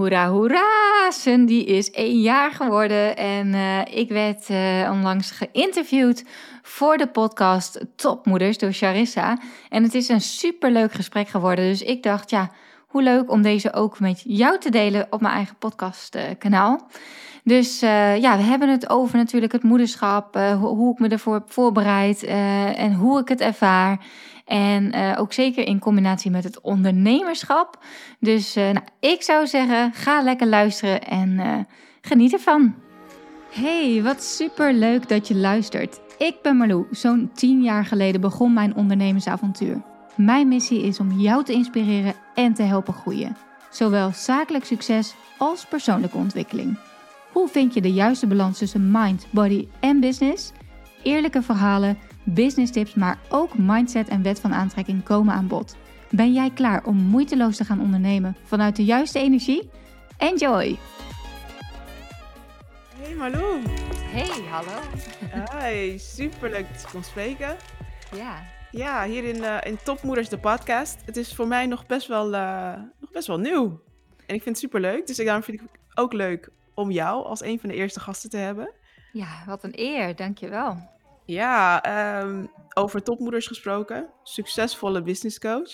Hoera, hoera! Sundy is één jaar geworden en uh, ik werd uh, onlangs geïnterviewd voor de podcast Topmoeders door Charissa. En het is een superleuk gesprek geworden, dus ik dacht, ja, hoe leuk om deze ook met jou te delen op mijn eigen podcastkanaal. Dus uh, ja, we hebben het over natuurlijk het moederschap, hoe ik me ervoor heb voorbereid en hoe ik het ervaar. En uh, ook zeker in combinatie met het ondernemerschap. Dus uh, nou, ik zou zeggen, ga lekker luisteren en uh, geniet ervan. Hey, wat super leuk dat je luistert. Ik ben Marlou. Zo'n tien jaar geleden begon mijn ondernemersavontuur. Mijn missie is om jou te inspireren en te helpen groeien. Zowel zakelijk succes als persoonlijke ontwikkeling. Hoe vind je de juiste balans tussen mind, body en business? Eerlijke verhalen business tips, maar ook mindset en wet van aantrekking komen aan bod. Ben jij klaar om moeiteloos te gaan ondernemen vanuit de juiste energie? Enjoy! Hey Marlou. Hey, hallo. Hi, superleuk dat je kon spreken. Ja. Ja, hier in, uh, in Topmoeders de podcast. Het is voor mij nog best wel, uh, nog best wel nieuw. En ik vind het superleuk. Dus daarom vind ik het ook leuk om jou als een van de eerste gasten te hebben. Ja, wat een eer. Dankjewel. Ja, um, over topmoeders gesproken. Succesvolle businesscoach.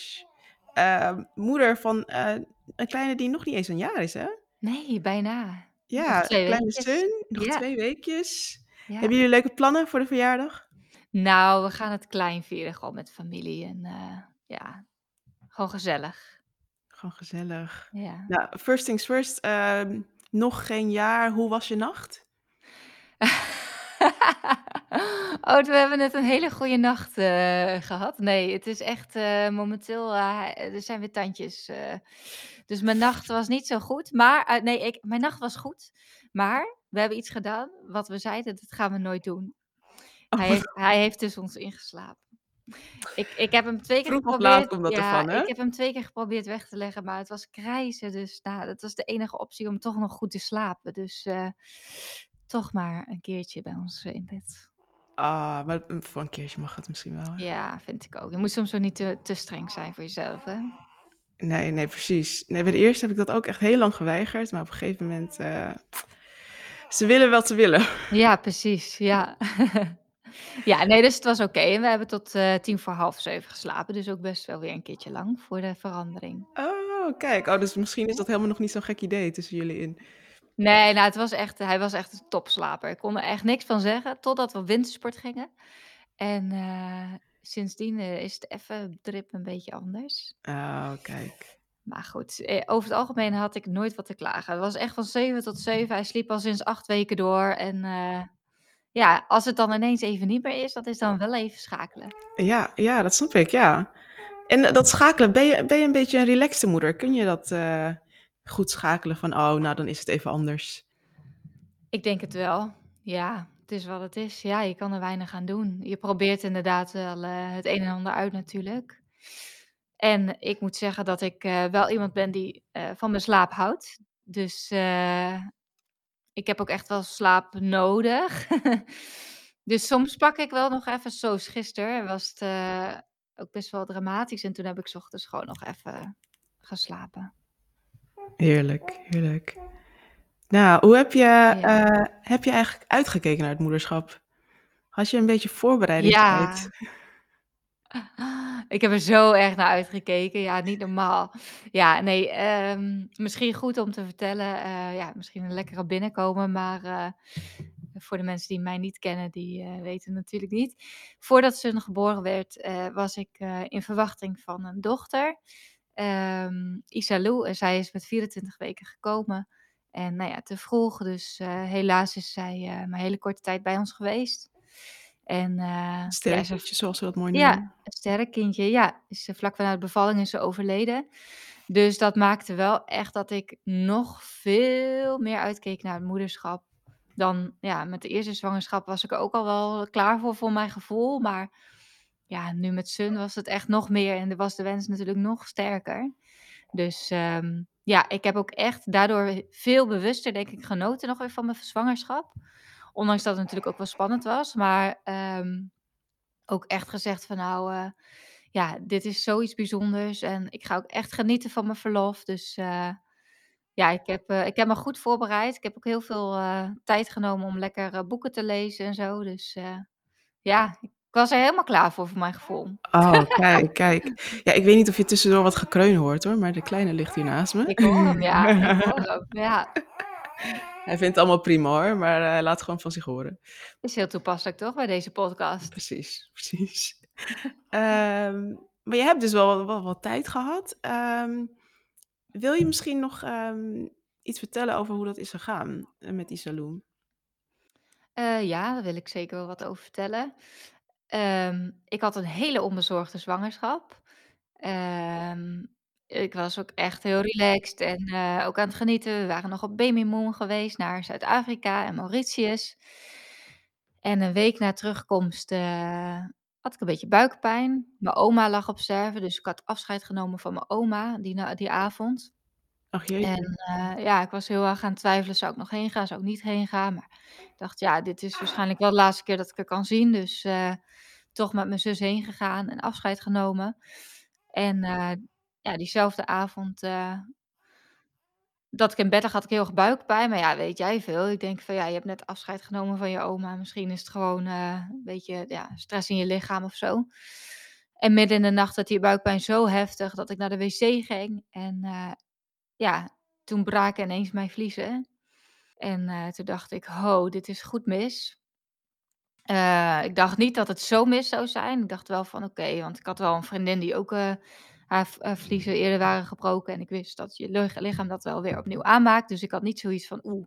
Uh, moeder van uh, een kleine die nog niet eens een jaar is, hè? Nee, bijna. Ja, een kleine weekjes. Sun, nog Ja. twee weekjes. Ja. Hebben jullie leuke plannen voor de verjaardag? Nou, we gaan het klein vieren, gewoon met familie. En uh, ja, gewoon gezellig. Gewoon gezellig. Ja. Nou, first things first. Uh, nog geen jaar. Hoe was je nacht? oh, we hebben net een hele goede nacht uh, gehad. Nee, het is echt uh, momenteel, uh, er zijn weer tandjes. dus mijn nacht was niet zo goed. Maar, nee, ik, mijn nacht was goed. Maar we hebben iets gedaan wat we zeiden, dat gaan we nooit doen. Oh. Hij, heeft, hij heeft dus ons ingeslapen. Ik, ik heb hem twee keer Vroeg of geprobeerd. laat komt dat ja, ervan, hè? ik heb hem twee keer geprobeerd weg te leggen, maar het was krijzen. Dus nou, dat was de enige optie om toch nog goed te slapen. Dus toch maar een keertje bij ons in bed. Ah, maar voor een keertje mag het misschien wel. Hè? Ja, vind ik ook. Je moet soms ook niet te, te streng zijn voor jezelf, hè? Nee, nee, precies. Nee, bij de eerste heb ik dat ook echt heel lang geweigerd. Maar op een gegeven moment... Uh, ze willen wel te willen. Ja, precies. Ja. ja, nee, dus het was oké. Okay. En we hebben tot uh, tien voor half zeven geslapen. Dus ook best wel weer een keertje lang voor de verandering. Oh, kijk. Oh, dus misschien is dat helemaal nog niet zo'n gek idee tussen jullie in. Nee, nou, het was echt, hij was echt een topslaper. Ik kon er echt niks van zeggen, totdat we op wintersport gingen. En uh, sindsdien uh, is het even drip een beetje anders. Oh, kijk. Maar goed, eh, over het algemeen had ik nooit wat te klagen. Het was echt van 7 tot 7. Hij sliep al sinds acht weken door. En uh, ja, als het dan ineens even niet meer is, dat is dan wel even schakelen. Ja, ja dat snap ik, ja. En dat schakelen, ben je, ben je een beetje een relaxte moeder? Kun je dat goed schakelen van, oh, nou dan is het even anders? Ik denk het wel, ja. Het is wat het is. Ja, je kan er weinig aan doen. Je probeert inderdaad wel uh, het een en ander uit natuurlijk. En ik moet zeggen dat ik uh, wel iemand ben die uh, van mijn slaap houdt. Dus ik heb ook echt wel slaap nodig. dus soms pak ik wel nog even, zoals gisteren was het ook best wel dramatisch. En toen heb ik ochtends gewoon nog even geslapen. Heerlijk, heerlijk. Nou, hoe heb je, ja. heb je eigenlijk uitgekeken naar het moederschap? Had je een beetje voorbereidingstijd? Ja. Ik heb er zo erg naar uitgekeken. Ja, niet normaal. Ja, nee, um, misschien goed om te vertellen. Uh, ja, misschien een lekkere binnenkomen. Maar uh, voor de mensen die mij niet kennen, die uh, weten natuurlijk niet. Voordat ze geboren werd, was ik in verwachting van een dochter. Um, Isalou. En zij is met 24 weken gekomen. En nou ja, te vroeg. Dus helaas is zij maar hele korte tijd bij ons geweest. En, uh, sterk kindje, ja, zoals ze dat mooi noemen. Ja, een sterk kindje. Ja, is vlak na de bevalling is ze overleden. Dus dat maakte wel echt dat ik nog veel meer uitkeek naar het moederschap. Dan ja, met de eerste zwangerschap was ik er ook al wel klaar voor, voor mijn gevoel. Maar ja, nu met Sun was het echt nog meer. En was de wens natuurlijk nog sterker. Dus um, ja, ik heb ook echt daardoor veel bewuster, denk ik, genoten nog weer van mijn zwangerschap. Ondanks dat het natuurlijk ook wel spannend was. Maar um, ook echt gezegd van nou, uh, ja, dit is zoiets bijzonders. En ik ga ook echt genieten van mijn verlof. Dus uh, Ja, ik heb, eh, ik heb me goed voorbereid. Ik heb ook heel veel, eh, tijd genomen om lekker, eh, boeken te lezen en zo. Dus, eh, ja, ik was er helemaal klaar voor, voor mijn gevoel. Oh, kijk, kijk. Ja, ik weet niet of je tussendoor wat gekreun hoort hoor, maar de kleine ligt hier naast me. Ik hoor hem, ja. Ik hoor hem, ja. Hij vindt het allemaal prima hoor, maar hij laat gewoon van zich horen. Is heel toepasselijk toch, bij deze podcast? Precies, precies. Ehm, maar je hebt dus wel wel wat tijd gehad. Ehm, wil je misschien nog, ehm, iets vertellen over hoe dat is gegaan, eh, met die saloon? Eh, ja, daar wil ik zeker wel wat over vertellen. Ehm, ik had een hele onbezorgde zwangerschap. Ehm, ik was ook echt heel relaxed en, eh, ook aan het genieten. We waren nog op Baby Moon geweest naar Zuid-Afrika en Mauritius. En een week na terugkomst, eh, had ik een beetje buikpijn. Mijn oma lag op sterven, dus ik had afscheid genomen van mijn oma die na die avond. Ach En, eh, ja, ik was heel erg aan het twijfelen, zou ik nog heen gaan, zou ik niet heen gaan? Maar ik dacht, ja, dit is waarschijnlijk wel de laatste keer dat ik haar kan zien. Dus, eh, toch met mijn zus heen gegaan en afscheid genomen. En, eh, ja, diezelfde avond, dat ik in bed lag, had ik heel erg buikpijn. Maar ja, weet jij veel. Ik denk van, ja, je hebt net afscheid genomen van je oma. Misschien is het gewoon, een beetje, ja, stress in je lichaam of zo. En midden in de nacht werd die buikpijn zo heftig dat ik naar de wc ging. En, ja, toen braken ineens mijn vliezen. En, eh, toen dacht ik: "Ho, dit is goed mis." Eh, ik dacht niet dat het zo mis zou zijn. Ik dacht wel van oké, want ik had wel een vriendin die ook, eh, haar vliezen eerder waren gebroken. En ik wist dat je lichaam dat wel weer opnieuw aanmaakt. Dus ik had niet zoiets van: "Oeh,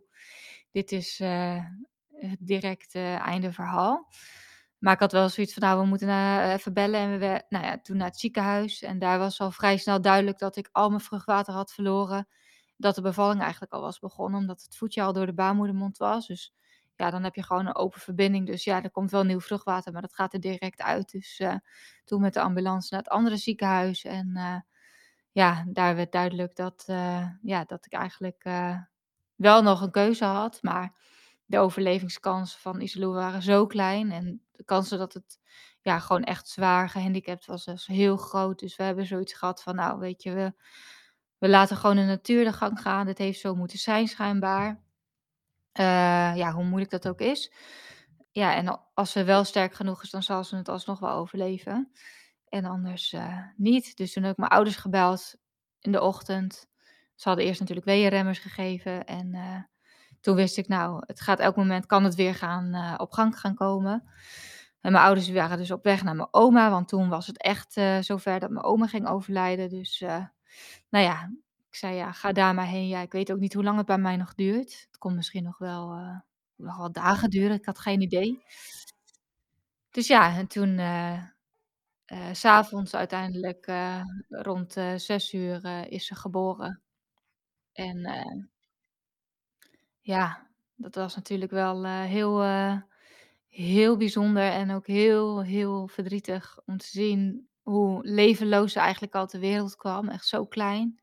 dit is, het direct, eh, einde verhaal." Maar ik had wel zoiets van: "Nou, we moeten na even bellen." En we nou ja, toen naar het ziekenhuis. En daar was al vrij snel duidelijk dat ik al mijn vruchtwater had verloren. Dat de bevalling eigenlijk al was begonnen, omdat het voetje al door de baarmoedermond was. Dus ja, dan heb je gewoon een open verbinding. Dus ja, er komt wel nieuw vruchtwater, maar dat gaat er direct uit. Dus, eh, toen met de ambulance naar het andere ziekenhuis. En, eh, ja, daar werd duidelijk dat, eh, ja, dat ik eigenlijk, eh, wel nog een keuze had. Maar de overlevingskansen van Isilou waren zo klein. En de kansen dat het, ja, gewoon echt zwaar gehandicapt was, was heel groot. Dus we hebben zoiets gehad van: "Nou, weet je, we we laten gewoon de natuur de gang gaan. Dit heeft zo moeten zijn schijnbaar." Eh, ja, hoe moeilijk dat ook is. Ja, en als ze wel sterk genoeg is, dan zal ze het alsnog wel overleven. En anders, eh, niet. Dus toen heb ik mijn ouders gebeld in de ochtend. Ze hadden eerst natuurlijk weeënremmers gegeven. En, eh, toen wist ik, nou, het gaat elk moment kan het weer gaan, eh, op gang gaan komen. En mijn ouders waren dus op weg naar mijn oma, want toen was het echt, eh, zover dat mijn oma ging overlijden. Dus, eh, nou ja, ik zei: "Ja, ga daar maar heen." Ja, ik weet ook niet hoe lang het bij mij nog duurt. Het kon misschien nog wel, nog wel dagen duren. Ik had geen idee. Dus ja, en toen, 's avonds uiteindelijk, rond, 6:00, eh, is ze geboren. En, ja, dat was natuurlijk wel, eh, heel, eh, heel bijzonder en ook heel, heel verdrietig om te zien hoe levenloos ze eigenlijk al ter wereld kwam. Echt zo klein.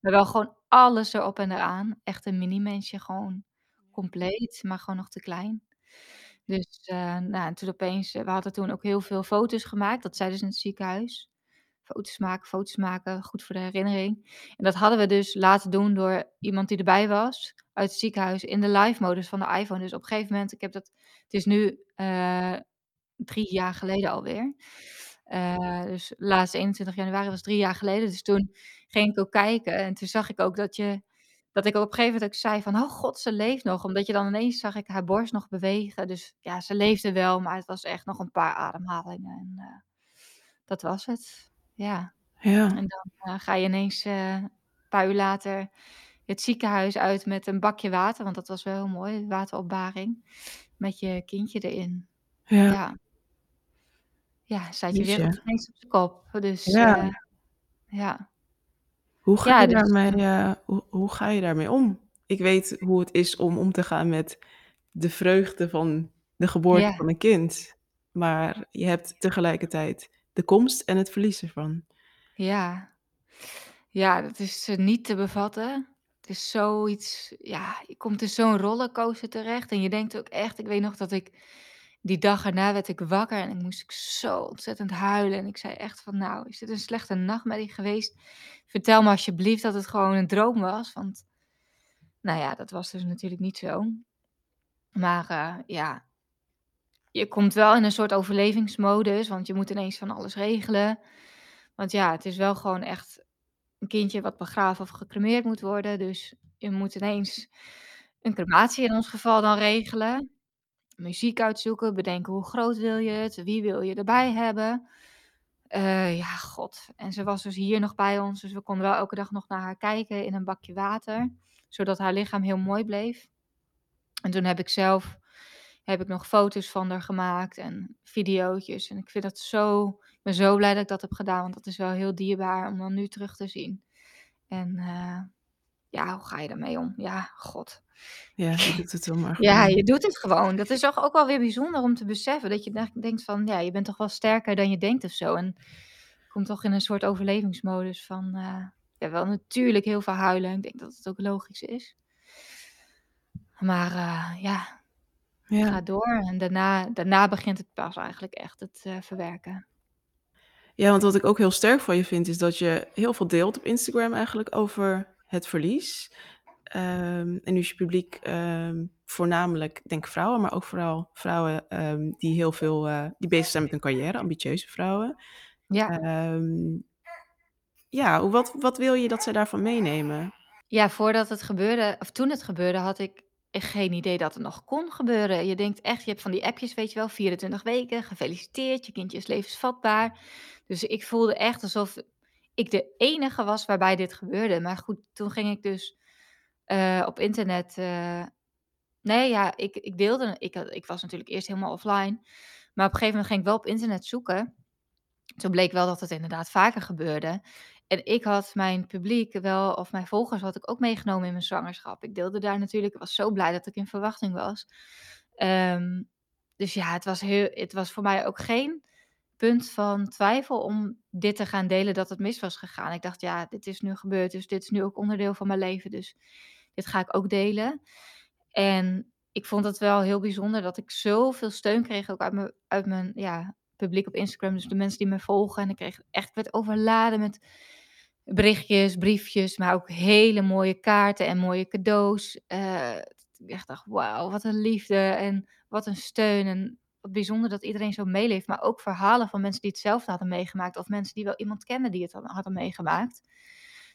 Maar wel gewoon alles erop en eraan. Echt een mini-mensje, gewoon compleet, maar gewoon nog te klein. Dus, eh, nou, en toen opeens we hadden toen ook heel veel foto's gemaakt. Dat zeiden ze in het ziekenhuis. Foto's maken, foto's maken, goed voor de herinnering. En dat hadden we dus laten doen door iemand die erbij was uit het ziekenhuis in de live modus van de iPhone. Dus op een gegeven moment ik heb dat het is nu, eh, 3 jaar geleden alweer. Eh, dus laatst 21 januari was 3 jaar geleden. Dus toen ging ik ook kijken en toen zag ik ook dat je dat ik op een gegeven moment ook zei van: "Oh god, ze leeft nog." Omdat je dan ineens zag ik haar borst nog bewegen. Dus ja, ze leefde wel, maar het was echt nog een paar ademhalingen en, eh, dat was het. Ja. Ja. En dan, eh, ga je ineens, eh, een paar uur later het ziekenhuis uit met een bakje water, want dat was wel heel mooi, wateropbaring, met je kindje erin. Ja. Ja. Ja, staat je wereld Jeetje. ineens op z'n kop. Dus, Ja. eh, ja. Hoe ga Ja, je dus, daarmee, hoe hoe ga je daarmee om? Ik weet hoe het is om om te gaan met de vreugde van de geboorte van een kind, maar je hebt tegelijkertijd de komst en het verlies ervan. Ja. Ja, dat is, eh, niet te bevatten. Het is zoiets ja, je komt in zo'n rollercoaster terecht en je denkt ook echt ik weet nog dat ik die dag erna werd ik wakker en ik moest ik zo ontzettend huilen. En ik zei echt van: "Nou, is dit een slechte nachtmerrie geweest? Vertel me alsjeblieft dat het gewoon een droom was." Want Nou ja, dat was dus natuurlijk niet zo. Maar, eh, ja je komt wel in een soort overlevingsmodus, want je moet ineens van alles regelen. Want ja, het is wel gewoon echt een kindje wat begraven of gecremeerd moet worden. Dus je moet ineens een crematie in ons geval dan regelen. Muziek uitzoeken, bedenken hoe groot wil je het, wie wil je erbij hebben. Eh, ja, god. En ze was dus hier nog bij ons, dus we konden wel elke dag nog naar haar kijken in een bakje water, zodat haar lichaam heel mooi bleef. En toen heb ik zelf heb ik nog foto's van haar gemaakt en videootjes. En ik vind dat zo, ik ben zo blij dat ik dat heb gedaan, want dat is wel heel dierbaar om dan nu terug te zien. En uh, ja, hoe ga je daarmee om? Ja, god. Ja, je doet het wel maar Ja, gewoon. je doet het gewoon. Dat is toch ook wel weer bijzonder om te beseffen. Dat je denkt van, ja, je bent toch wel sterker dan je denkt of zo. En komt toch in een soort overlevingsmodus van, uh, ja, wel natuurlijk heel veel huilen. Ik denk dat het ook logisch is. Maar uh, ja, Ja. Ga door en daarna, daarna begint het pas eigenlijk echt het uh, verwerken. Ja, want wat ik ook heel sterk van je vind, is dat je heel veel deelt op Instagram eigenlijk over het verlies. Um, en nu is je publiek um, voornamelijk, ik denk vrouwen, maar ook vooral vrouwen um, die heel veel, uh, die bezig zijn met hun carrière, ambitieuze vrouwen. Ja. ja, wat, wat wil je dat zij daarvan meenemen? Ja, voordat het gebeurde, of toen het gebeurde, had ik geen idee dat het nog kon gebeuren. Je denkt echt, je hebt van die appjes, weet je wel, 24 weken, gefeliciteerd, je kindje is levensvatbaar. Dus ik voelde echt alsof ik de enige was waarbij dit gebeurde. Maar goed, toen ging ik dus uh, op internet. Uh, nee, ja, ik, ik deelde. Ik, ik was natuurlijk eerst helemaal offline. Maar op een gegeven moment ging ik wel op internet zoeken. Toen bleek wel dat het inderdaad vaker gebeurde. En ik had mijn publiek wel, of mijn volgers had ik ook meegenomen in mijn zwangerschap. Ik deelde daar natuurlijk, ik was zo blij dat ik in verwachting was. Um, dus ja, het was, heel, het was voor mij ook geen punt van twijfel om dit te gaan delen dat het mis was gegaan. Ik dacht, ja, dit is nu gebeurd, dus dit is nu ook onderdeel van mijn leven. Dus dit ga ik ook delen. En ik vond het wel heel bijzonder dat ik zoveel steun kreeg ook uit mijn, uit mijn ja, publiek op Instagram. Dus de mensen die me volgen. En ik kreeg echt, werd overladen met berichtjes, briefjes, maar ook hele mooie kaarten en mooie cadeaus. Uh, ik dacht, wauw, wat een liefde en wat een steun. En wat bijzonder dat iedereen zo meeleeft. Maar ook verhalen van mensen die hetzelfde hadden meegemaakt. Of mensen die wel iemand kennen die het hadden meegemaakt.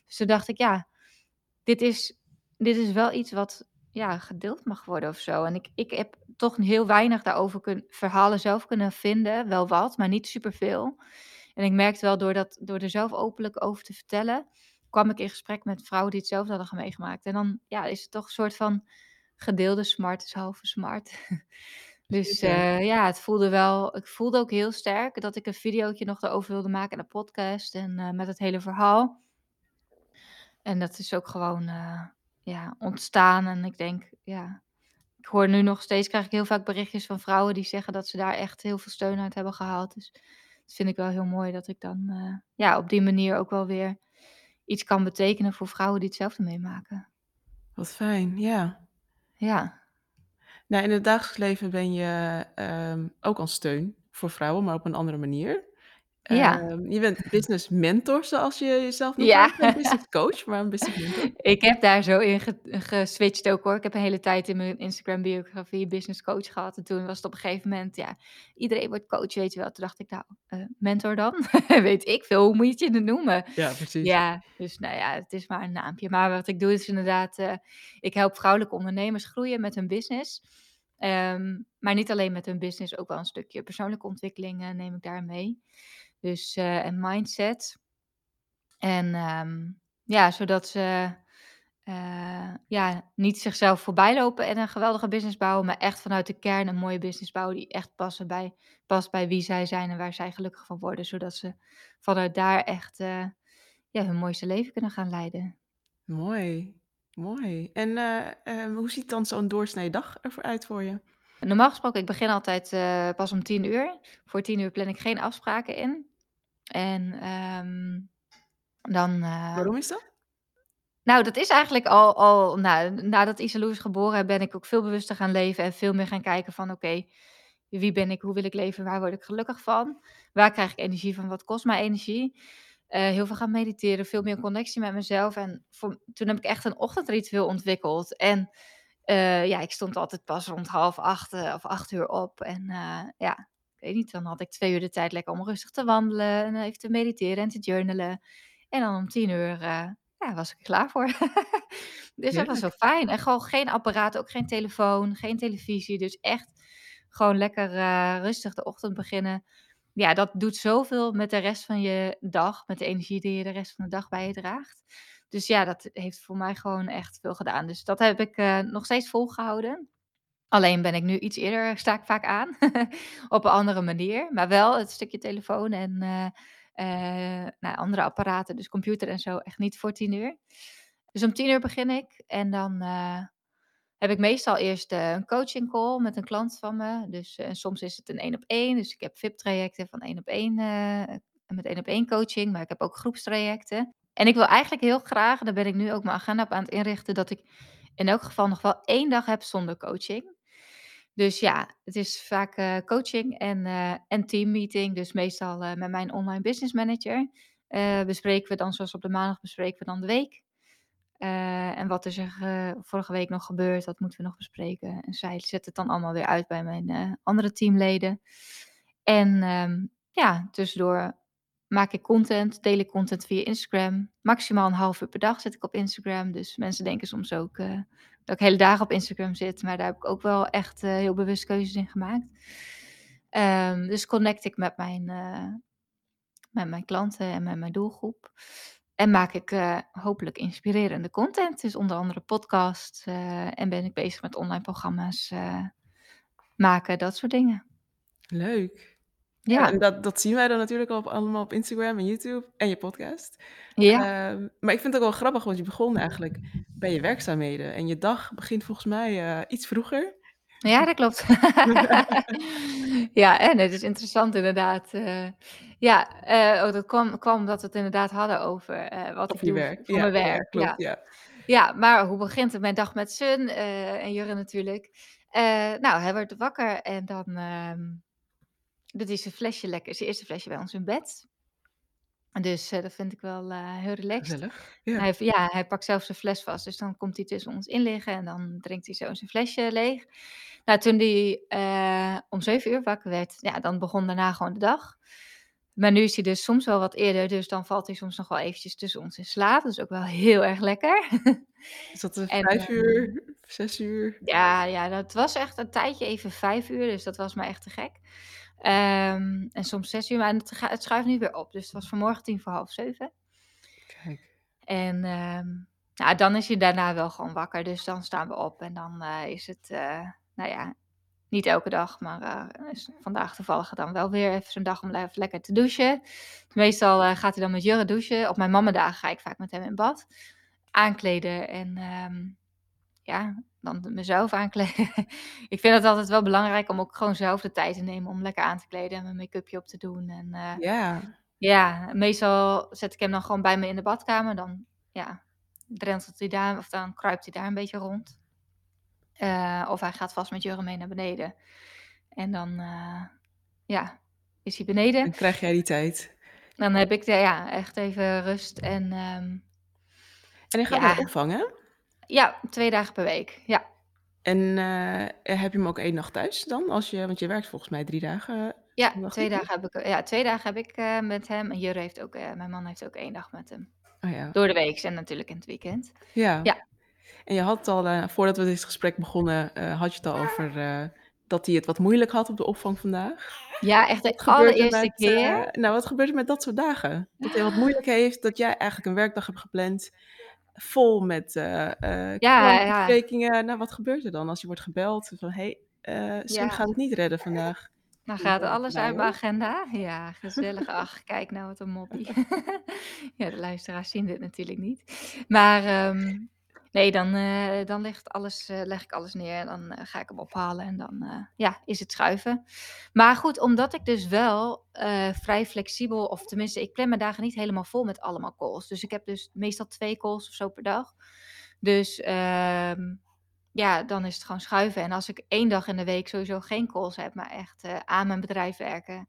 Dus toen dacht ik, ja, dit is, dit is wel iets wat ja, gedeeld mag worden of zo. En ik, ik heb toch heel weinig daarover kun, verhalen zelf kunnen vinden. Wel wat, maar niet superveel. En ik merkte wel door, dat, door er zelf openlijk over te vertellen, kwam ik in gesprek met vrouwen die hetzelfde hadden meegemaakt. En dan ja, is het toch een soort van gedeelde smart is halve smart. dus uh, ja, het voelde wel, ik voelde ook heel sterk dat ik een videootje nog erover wilde maken in de podcast en uh, met het hele verhaal. En dat is ook gewoon uh, ja, ontstaan. En ik denk, ja, ik hoor nu nog steeds, krijg ik heel vaak berichtjes van vrouwen die zeggen dat ze daar echt heel veel steun uit hebben gehaald. Dus dat vind ik wel heel mooi dat ik dan uh, ja, op die manier ook wel weer iets kan betekenen voor vrouwen die hetzelfde meemaken. Wat fijn, ja. Ja. Nou, in het dagelijks leven ben je um, ook al steun voor vrouwen, maar op een andere manier. Ja. Um, je bent business mentor, zoals je jezelf noemt. Ja. Business coach, maar een business mentor. Ik heb daar zo in ge geswitcht ook hoor. Ik heb een hele tijd in mijn Instagram biografie business coach gehad. En toen was het op een gegeven moment, ja, iedereen wordt coach, weet je wel. Toen dacht ik, nou, uh, mentor dan? weet ik veel, hoe moet je het noemen? Ja, precies. Ja, dus nou ja, het is maar een naampje. Maar wat ik doe is inderdaad, uh, ik help vrouwelijke ondernemers groeien met hun business. Um, maar niet alleen met hun business, ook wel een stukje persoonlijke ontwikkeling uh, neem ik daar mee. Dus uh, en mindset. En um, ja, zodat ze uh, ja, niet zichzelf voorbij lopen en een geweldige business bouwen, maar echt vanuit de kern een mooie business bouwen die echt passen bij, past bij wie zij zijn en waar zij gelukkig van worden. Zodat ze vanuit daar echt uh, ja, hun mooiste leven kunnen gaan leiden. Mooi, mooi. En uh, hoe ziet dan zo'n doorsnee dag eruit voor je? Normaal gesproken, ik begin altijd pas om tien uur. Voor tien uur plan ik geen afspraken in. En um, dan... Uh, Waarom is dat? Nou, dat is eigenlijk al, al nou, nadat Isalou is geboren, ben ik ook veel bewuster gaan leven en veel meer gaan kijken van oké, okay, wie ben ik, hoe wil ik leven, waar word ik gelukkig van, waar krijg ik energie van, wat kost mij energie. eh, heel veel gaan mediteren, veel meer connectie met mezelf. En voor, toen heb ik echt een ochtendritueel ontwikkeld. En eh, ja, ik stond altijd pas rond half acht eh, of acht uur op. En eh, ja, weet niet, dan had ik twee uur de tijd lekker om rustig te wandelen en even te mediteren en te journalen. En dan om tien uur eh, ja, was ik er klaar voor. dus dat was zo fijn. En gewoon geen apparaat, ook geen telefoon, geen televisie. Dus echt gewoon lekker eh, rustig de ochtend beginnen. Ja, dat doet zoveel met de rest van je dag, met de energie die je de rest van de dag bij je draagt. Dus ja, dat heeft voor mij gewoon echt veel gedaan. Dus dat heb ik eh, nog steeds volgehouden. Alleen ben ik nu iets eerder, sta ik vaak aan, op een andere manier. Maar wel het stukje telefoon en eh, eh, nou, andere apparaten, dus computer en zo, echt niet voor tien uur. Dus om tien uur begin ik en dan eh, heb ik meestal eerst eh, een coaching call met een klant van me. Dus eh, soms is het een één op één. Dus ik heb VIP-trajecten van één op één eh, met één op één coaching, maar ik heb ook groepstrajecten. En ik wil eigenlijk heel graag, daar ben ik nu ook mijn agenda op aan het inrichten, dat ik in elk geval nog wel één dag heb zonder coaching. Dus ja, het is vaak eh, coaching en, eh en teammeeting. Dus meestal eh, met mijn online business manager. bespreken we dan, zoals op de maandag, bespreken we dan de week. En wat is er vorige week nog gebeurd, dat moeten we nog bespreken. En zij zet het dan allemaal weer uit bij mijn andere teamleden. En ehm, ja, tussendoor maak ik content, deel ik content via Instagram. Maximaal een half uur per dag zit ik op Instagram. Dus mensen denken soms ook eh, dat ik hele dagen op Instagram zit. Maar daar heb ik ook wel echt eh, heel bewust keuzes in gemaakt. Ehm, dus connect ik met mijn, eh, met mijn klanten en met mijn doelgroep. En maak ik hopelijk inspirerende content. Dus onder andere podcasts. en ben ik bezig met online programma's maken, dat soort dingen. Leuk. Ja, en dat, dat zien wij dan natuurlijk al op, allemaal op Instagram en YouTube en je podcast. ja, Ehm, maar ik vind het ook wel grappig, want je begon eigenlijk bij je werkzaamheden. En je dag begint volgens mij eh, iets vroeger. ja, dat klopt. ja, en het is interessant inderdaad. eh, ja, eh, oh, dat kwam, kwam omdat we het inderdaad hadden over wat ik Over je doe werk. voor Ja, mijn ja, werk. klopt. Ja. Ja. maar hoe begint het mijn dag met Sun en Jurre natuurlijk? Nou, hij wordt wakker en dan ehm doet hij zijn flesje lekker, zijn eerste flesje bij ons in bed. Dus eh, dat vind ik wel eh, heel relaxed. Gezellig. Ja. Hij, ja, hij pakt zelf zijn fles vast, dus dan komt hij tussen ons in liggen en dan drinkt hij zo zijn flesje leeg. Nou, toen hij eh, om zeven uur wakker werd, ja, dan begon daarna gewoon de dag. Maar nu is hij dus soms wel wat eerder, dus dan valt hij soms nog wel eventjes tussen ons in slaap. Dat is ook wel heel erg lekker. Is dat en vijf uur, zes uur? ja, ja, dat was echt een tijdje even vijf uur, dus dat was me echt te gek. Ehm, en soms zes uur, maar het, ga- het schuift nu weer op. Dus het was vanmorgen tien voor half zeven. Kijk. En nou, dan is hij daarna wel gewoon wakker. Dus dan staan we op en dan eh, is het, eh, nou ja, niet elke dag, maar eh, is vandaag toevallig dan wel weer even zo'n dag om even lekker te douchen. Meestal gaat hij dan met Jurre douchen. Op mijn mamadag ga ik vaak met hem in bad. Aankleden en ehm, ja, dan mezelf aankleden. ik vind het altijd wel belangrijk om ook gewoon zelf de tijd te nemen om lekker aan te kleden en mijn make-upje op te doen. En eh, Ja. ja, meestal zet ik hem dan gewoon bij me in de badkamer. Dan ja, drentelt hij daar, of dan kruipt hij daar een beetje rond. Eh, of hij gaat vast met Jurre mee naar beneden. En dan, eh, ja, is hij beneden. Dan krijg jij die tijd. Dan heb ik de, ja, echt even rust. En ehm, En je gaat ja, opvang, hè? Ja, twee dagen per week. Ja, En eh, heb je hem ook één nacht thuis dan? Als je, want je werkt volgens mij drie dagen. ja, Dacht twee dagen heb ik, ja, twee dagen heb ik eh, met hem. En Jurre heeft ook, eh, mijn man heeft ook één dag met hem. Oh ja. Door de week en natuurlijk in het weekend. Ja. Ja, En je had het al, eh, voordat we dit gesprek begonnen, eh, had je het al over eh, dat hij het wat moeilijk had op de opvang vandaag. ja echt de er allereerste met, keer. eh, nou, wat gebeurt er met dat soort dagen? Dat hij wat moeilijk heeft, dat jij eigenlijk een werkdag hebt gepland vol met eh eh Ja. Nou, wat gebeurt er dan als je wordt gebeld van, hé, hey, Sim ja. gaat het niet redden vandaag? Dan gaat alles nou uit mijn agenda. Ja, gezellig. Ach, kijk nou wat een moppie. ja, de luisteraars zien dit natuurlijk niet. Maar ehm, nee, dan, eh, dan ligt alles, eh, leg ik alles neer. En dan eh, ga ik hem ophalen en dan ja, is het schuiven. Maar goed, omdat ik dus wel vrij flexibel, of tenminste, ik plan mijn dagen niet helemaal vol met allemaal calls. Dus ik heb dus meestal twee calls of zo per dag. Dus ehm, ja, dan is het gewoon schuiven. En als ik één dag in de week sowieso geen calls heb, maar echt aan mijn bedrijf werken,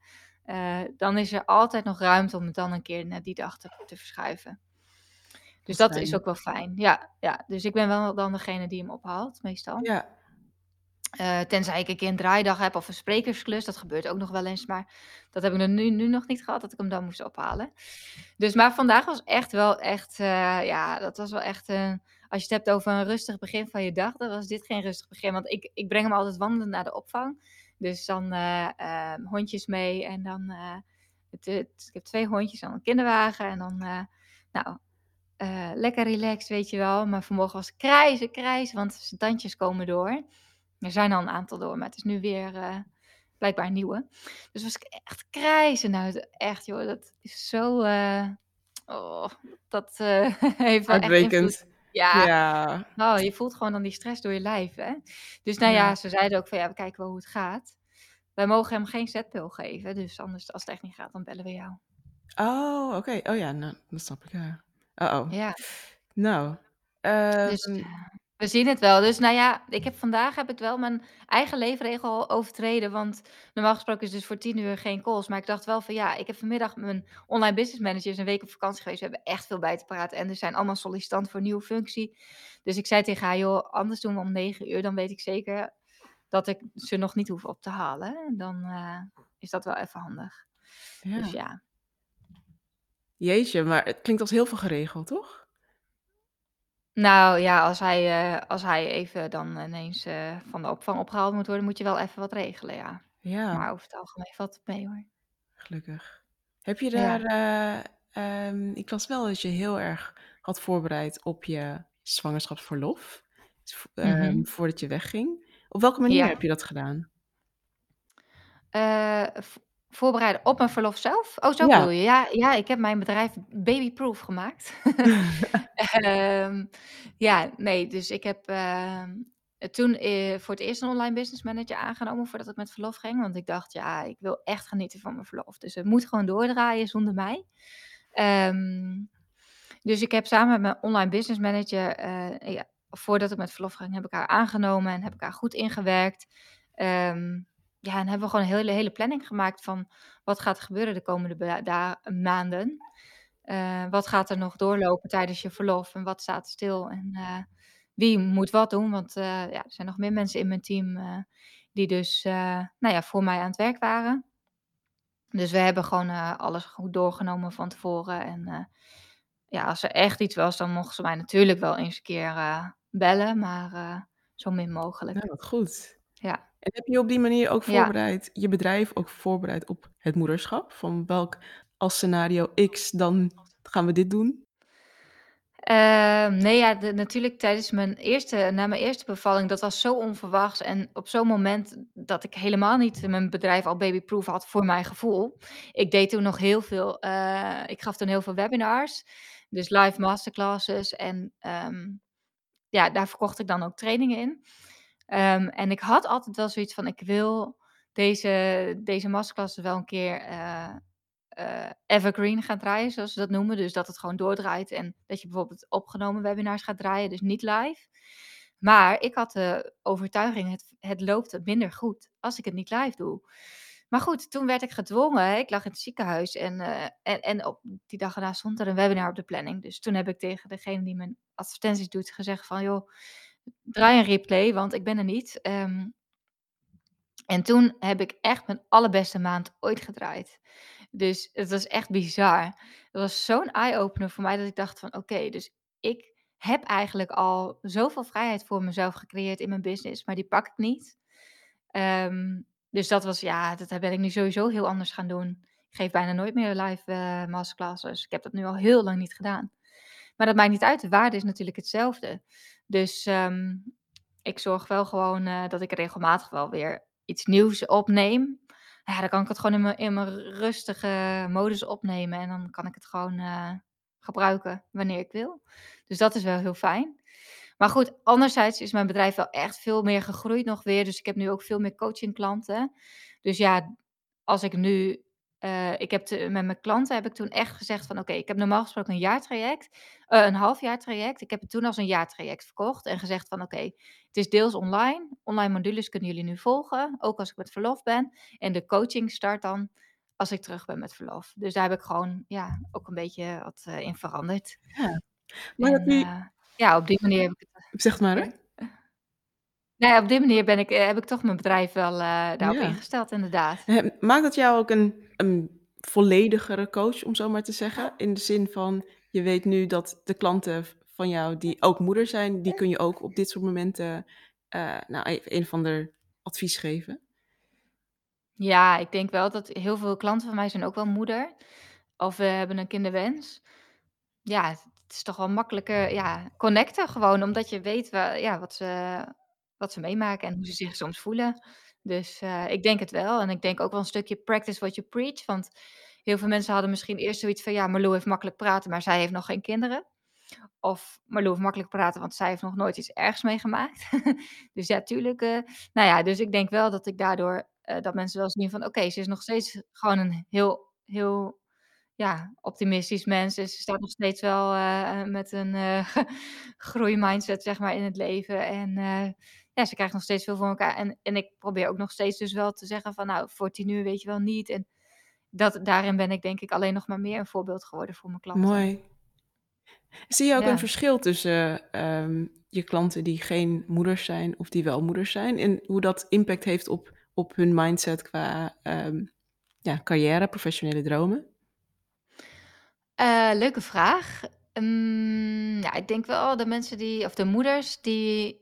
dan is er altijd nog ruimte om het dan een keer naar die dag te verschuiven. Dus dat is ook wel fijn. Ja, ja, dus ik ben wel dan degene die hem ophaalt, meestal. Ja. Eh, tenzij ik een keer een draaidag heb of een sprekersklus. Dat gebeurt ook nog wel eens. Maar dat heb ik er nu, nu nog niet gehad, dat ik hem dan moest ophalen. Dus, maar vandaag was echt wel echt, eh, ja, dat was wel echt een... Als je het hebt over een rustig begin van je dag, dan was dit geen rustig begin. Want ik, ik breng hem altijd wandelen naar de opvang. Dus dan eh, ehm, hondjes mee en dan... het, het- ik heb twee hondjes en een kinderwagen. En dan, nou, eh, lekker relaxed, weet je wel. Maar vanmorgen was krijzen, krijzen, want zijn tandjes komen door. Er zijn al een aantal door, maar het is nu weer eh, blijkbaar een nieuwe. Dus was ik echt krijzen. Nou, echt joh, dat is zo... eh, oh, dat heeft wel echt. Ja, Ja. oh, je voelt gewoon dan die stress door je lijf, hè. Dus nou Ja. ja, ze zeiden ook van, ja, we kijken wel hoe het gaat. Wij mogen hem geen zetpil geven, dus anders, als het echt niet gaat, dan bellen we jou. Oh, oké. Oh ja, nou, dat snap ik, ja. Oh-oh. Ja. Nou, Dus ehm, eh, we zien het wel. Dus nou ja, ik heb vandaag heb ik wel mijn eigen leefregel overtreden. Want normaal gesproken is dus voor tien uur geen calls. Maar ik dacht wel van ja, ik heb vanmiddag mijn online business manager is een week op vakantie geweest. We hebben echt veel bij te praten. En er zijn allemaal sollicitanten voor een nieuwe functie. Dus ik zei tegen haar, joh, anders doen we om negen uur. Dan weet ik zeker dat ik ze nog niet hoef op te halen. En Dan eh, is dat wel even handig. Dus ja. ja. Jeetje, maar het klinkt als heel veel geregeld, toch? Nou ja, als hij, eh, als hij even dan ineens eh, van de opvang opgehaald moet worden, moet je wel even wat regelen, ja. Ja, Maar over het algemeen valt het mee hoor. gelukkig. Heb je daar, Ja. eh, ehm, ik las wel dat je heel erg had voorbereid op je zwangerschapsverlof, ehm, Mhm. voordat je wegging. Op welke manier Ja. heb je dat gedaan? Eh, v- voorbereiden op mijn verlof zelf? Oh, zo Ja. bedoel je? Ja, ja, ik heb mijn bedrijf babyproof gemaakt. Ehm, ja, nee, dus ik heb ehm, toen eh, voor het eerst een online business manager aangenomen voordat ik met verlof ging. Want ik dacht, ja, ik wil echt genieten van mijn verlof. Dus het moet gewoon doordraaien zonder mij. Ehm, dus ik heb samen met mijn online business manager, eh, ja, voordat ik met verlof ging, heb ik haar aangenomen en heb ik haar goed ingewerkt. Ehm, ja, en hebben we gewoon een hele, hele planning gemaakt van wat gaat er gebeuren de komende da- maanden. Eh, wat gaat er nog doorlopen tijdens je verlof en wat staat stil en eh, wie moet wat doen. Want eh, ja, er zijn nog meer mensen in mijn team die dus nou ja, voor mij aan het werk waren. Dus we hebben gewoon alles goed doorgenomen van tevoren. En ja, als er echt iets was, dan mochten ze mij natuurlijk wel eens een keer bellen, maar zo min mogelijk. Nou, wat goed. Ja. En heb je op die manier ook Ja. voorbereid, je bedrijf ook voorbereid op het moederschap? Van welk als scenario X, dan gaan we dit doen? Ehm, nee, ja, de, natuurlijk tijdens mijn eerste, na mijn eerste bevalling, dat was zo onverwachts. En op zo'n moment dat ik helemaal niet mijn bedrijf al babyproof had voor mijn gevoel. Ik deed toen nog heel veel, eh, ik gaf toen heel veel webinars, dus live masterclasses. En ehm, ja, daar verkocht ik dan ook trainingen in. Ehm, en ik had altijd wel zoiets van, ik wil deze, deze masterclasses wel een keer eh, eh, evergreen gaan draaien, zoals ze dat noemen. Dus dat het gewoon doordraait en dat je bijvoorbeeld opgenomen webinars gaat draaien, dus niet live. Maar ik had de overtuiging, het, het loopt minder goed als ik het niet live doe. Maar goed, toen werd ik gedwongen. Ik lag in het ziekenhuis en, eh, en, en op die dag daarna stond er een webinar op de planning. Dus toen heb ik tegen degene die mijn advertenties doet gezegd van, joh, draai een replay, want ik ben er niet. Ehm, en toen heb ik echt mijn allerbeste maand ooit gedraaid. Dus het was echt bizar. Het was zo'n eye-opener voor mij dat ik dacht van oké, dus ik heb eigenlijk al zoveel vrijheid voor mezelf gecreëerd in mijn business, maar die pak ik niet. Ehm, dus dat was, ja, dat ben ik nu sowieso heel anders gaan doen. Ik geef bijna nooit meer live eh, masterclasses. Ik heb dat nu al heel lang niet gedaan. Maar dat maakt niet uit. De waarde is natuurlijk hetzelfde. Dus ehm, ik zorg wel gewoon eh, dat ik regelmatig wel weer iets nieuws opneem. Ja, dan kan ik het gewoon in mijn, in mijn rustige modus opnemen. En dan kan ik het gewoon eh, gebruiken wanneer ik wil. Dus dat is wel heel fijn. Maar goed, anderzijds is mijn bedrijf wel echt veel meer gegroeid nog weer. Dus ik heb nu ook veel meer coachingklanten. Dus ja, als ik nu... eh, ik heb te- met mijn klanten heb ik toen echt gezegd van... Oké, ik heb normaal gesproken een jaartraject. eh, een halfjaartraject. Ik heb het toen als een jaartraject verkocht. En gezegd van oké, het is deels online. Online modules kunnen jullie nu volgen. Ook als ik met verlof ben. En de coaching start dan als ik terug ben met verlof. Dus daar heb ik gewoon, ja, ook een beetje wat, uh, in veranderd. Ja. Maar dat En, nu ja, op die manier heb ik het Zeg maar, hè? ja? Nee, op die manier ben ik, heb ik toch mijn bedrijf wel, uh, daarop Ja. ingesteld, inderdaad. Maakt dat jou ook een een volledigere coach, om zo maar te zeggen? In de zin van, je weet nu dat de klanten van jou die ook moeder zijn, die kun je ook op dit soort momenten, uh, nou, even een of ander advies geven? Ja, ik denk wel dat heel veel klanten van mij zijn ook wel moeder of, uh, hebben een kinderwens. Ja, het is toch wel makkelijker, ja, connecten gewoon, omdat je weet wa ja, wat ze wat ze meemaken en hoe ze zich soms voelen. Dus, uh, ik denk het wel en ik denk ook wel een stukje practice what you preach, want heel veel mensen hadden misschien eerst zoiets van: "Ja, Marlou heeft makkelijk praten, maar zij heeft nog geen kinderen." Of Marlou heeft makkelijk praten, want zij heeft nog nooit iets ergs meegemaakt. Dus ja, tuurlijk, uh nou ja, dus ik denk wel dat ik daardoor, uh, dat mensen wel zien van: "Oké, ze is nog steeds gewoon een heel heel, ja, optimistisch mens. Dus ze staat nog steeds wel, met een, groeimindset, zeg maar, in het leven en, ja, ze krijgt nog steeds veel voor elkaar." En en ik probeer ook nog steeds dus wel te zeggen van: "Nou, voor 10 uur weet je wel niet." En dat daarin ben ik denk ik alleen nog maar meer een voorbeeld geworden voor mijn klanten. Mooi. Zie je ook een verschil tussen, ehm, je klanten die geen moeders zijn of die wel moeders zijn en hoe dat impact heeft op op hun mindset qua, ehm, ja, carrière, professionele dromen? Uh, leuke vraag. Hm, ja, ik denk wel de mensen die of de moeders die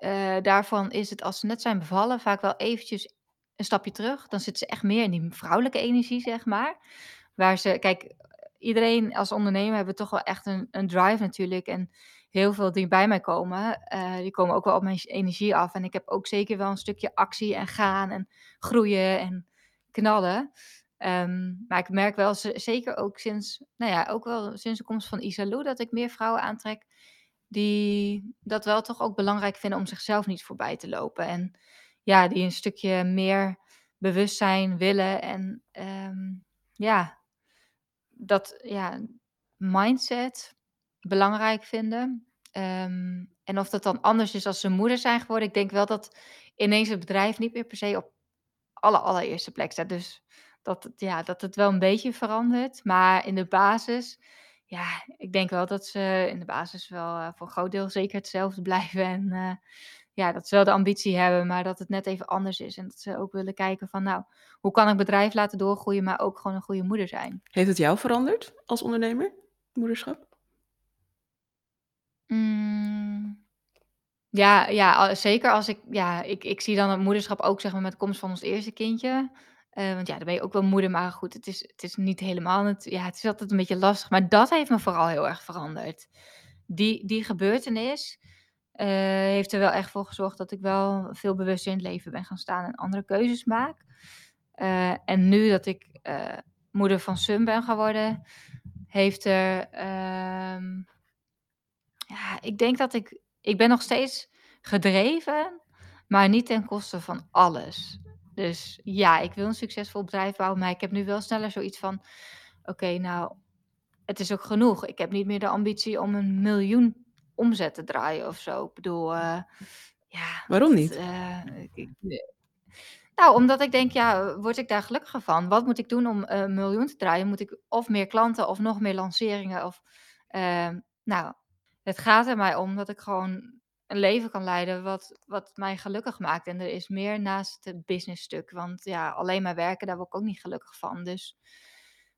uh, daarvan is het als ze net zijn bevallen vaak wel eventjes een stapje terug. Dan zitten ze echt meer in die vrouwelijke energie, zeg maar. Waar ze kijk, iedereen als ondernemer hebben toch wel echt een een drive natuurlijk en heel veel die bij mij komen, uh, die komen ook wel op mijn energie af. En ik heb ook zeker wel een stukje actie en gaan en groeien en knallen. Ehm, maar ik merk wel zeker ook sinds, nou ja, ook wel sinds de komst van Isalou dat ik meer vrouwen aantrek die dat wel toch ook belangrijk vinden om zichzelf niet voorbij te lopen. En ja, die een stukje meer bewustzijn willen en, ehm, ja, dat ja, mindset belangrijk vinden. Ehm, en of dat dan anders is als ze moeder zijn geworden. Ik denk wel dat ineens het bedrijf niet meer per se op alle allereerste plek staat. Dus dat ja, dat het wel een beetje verandert. Maar in de basis, ja, ik denk wel dat ze in de basis wel, uh, voor een groot deel zeker hetzelfde blijven. En, uh, ja, dat ze wel de ambitie hebben, maar dat het net even anders is. En dat ze ook willen kijken van, nou, hoe kan ik bedrijf laten doorgroeien, maar ook gewoon een goede moeder zijn. Heeft het jou veranderd als ondernemer, moederschap? Hm. Ja, ja, zeker als ik ja, ik ik zie dan het moederschap ook zeg maar met de komst van ons eerste kindje. Uh, want ja, dan ben je ook wel moeder, maar goed, het is het is niet helemaal het ja, het is altijd een beetje lastig. Maar dat heeft me vooral heel erg veranderd. Die die gebeurtenis, uh, heeft er wel echt voor gezorgd dat ik wel veel bewuster in het leven ben gaan staan en andere keuzes maak. Uh, en nu dat ik, moeder van Sun ben geworden, heeft er, ehm ja, ik denk dat ik ik ben nog steeds gedreven, maar niet ten koste van alles. Dus ja, ik wil een succesvol bedrijf bouwen, maar ik heb nu wel sneller zoiets van: "Oké, nou, het is ook genoeg." Ik heb niet meer de ambitie om 1.000.000 omzet te draaien of zo. Ik bedoel, uh, ja, Waarom dat, niet? uh, ik nou, omdat ik denk, ja, word ik daar gelukkiger van? Wat moet ik doen om een 1.000.000 te draaien? Moet ik of meer klanten of nog meer lanceringen of, ehm, nou, het gaat er mij om dat ik gewoon een leven kan leiden wat wat mij gelukkig maakt. En er is meer naast het businessstuk, want ja, alleen maar werken, daar word ik ook niet gelukkig van. Dus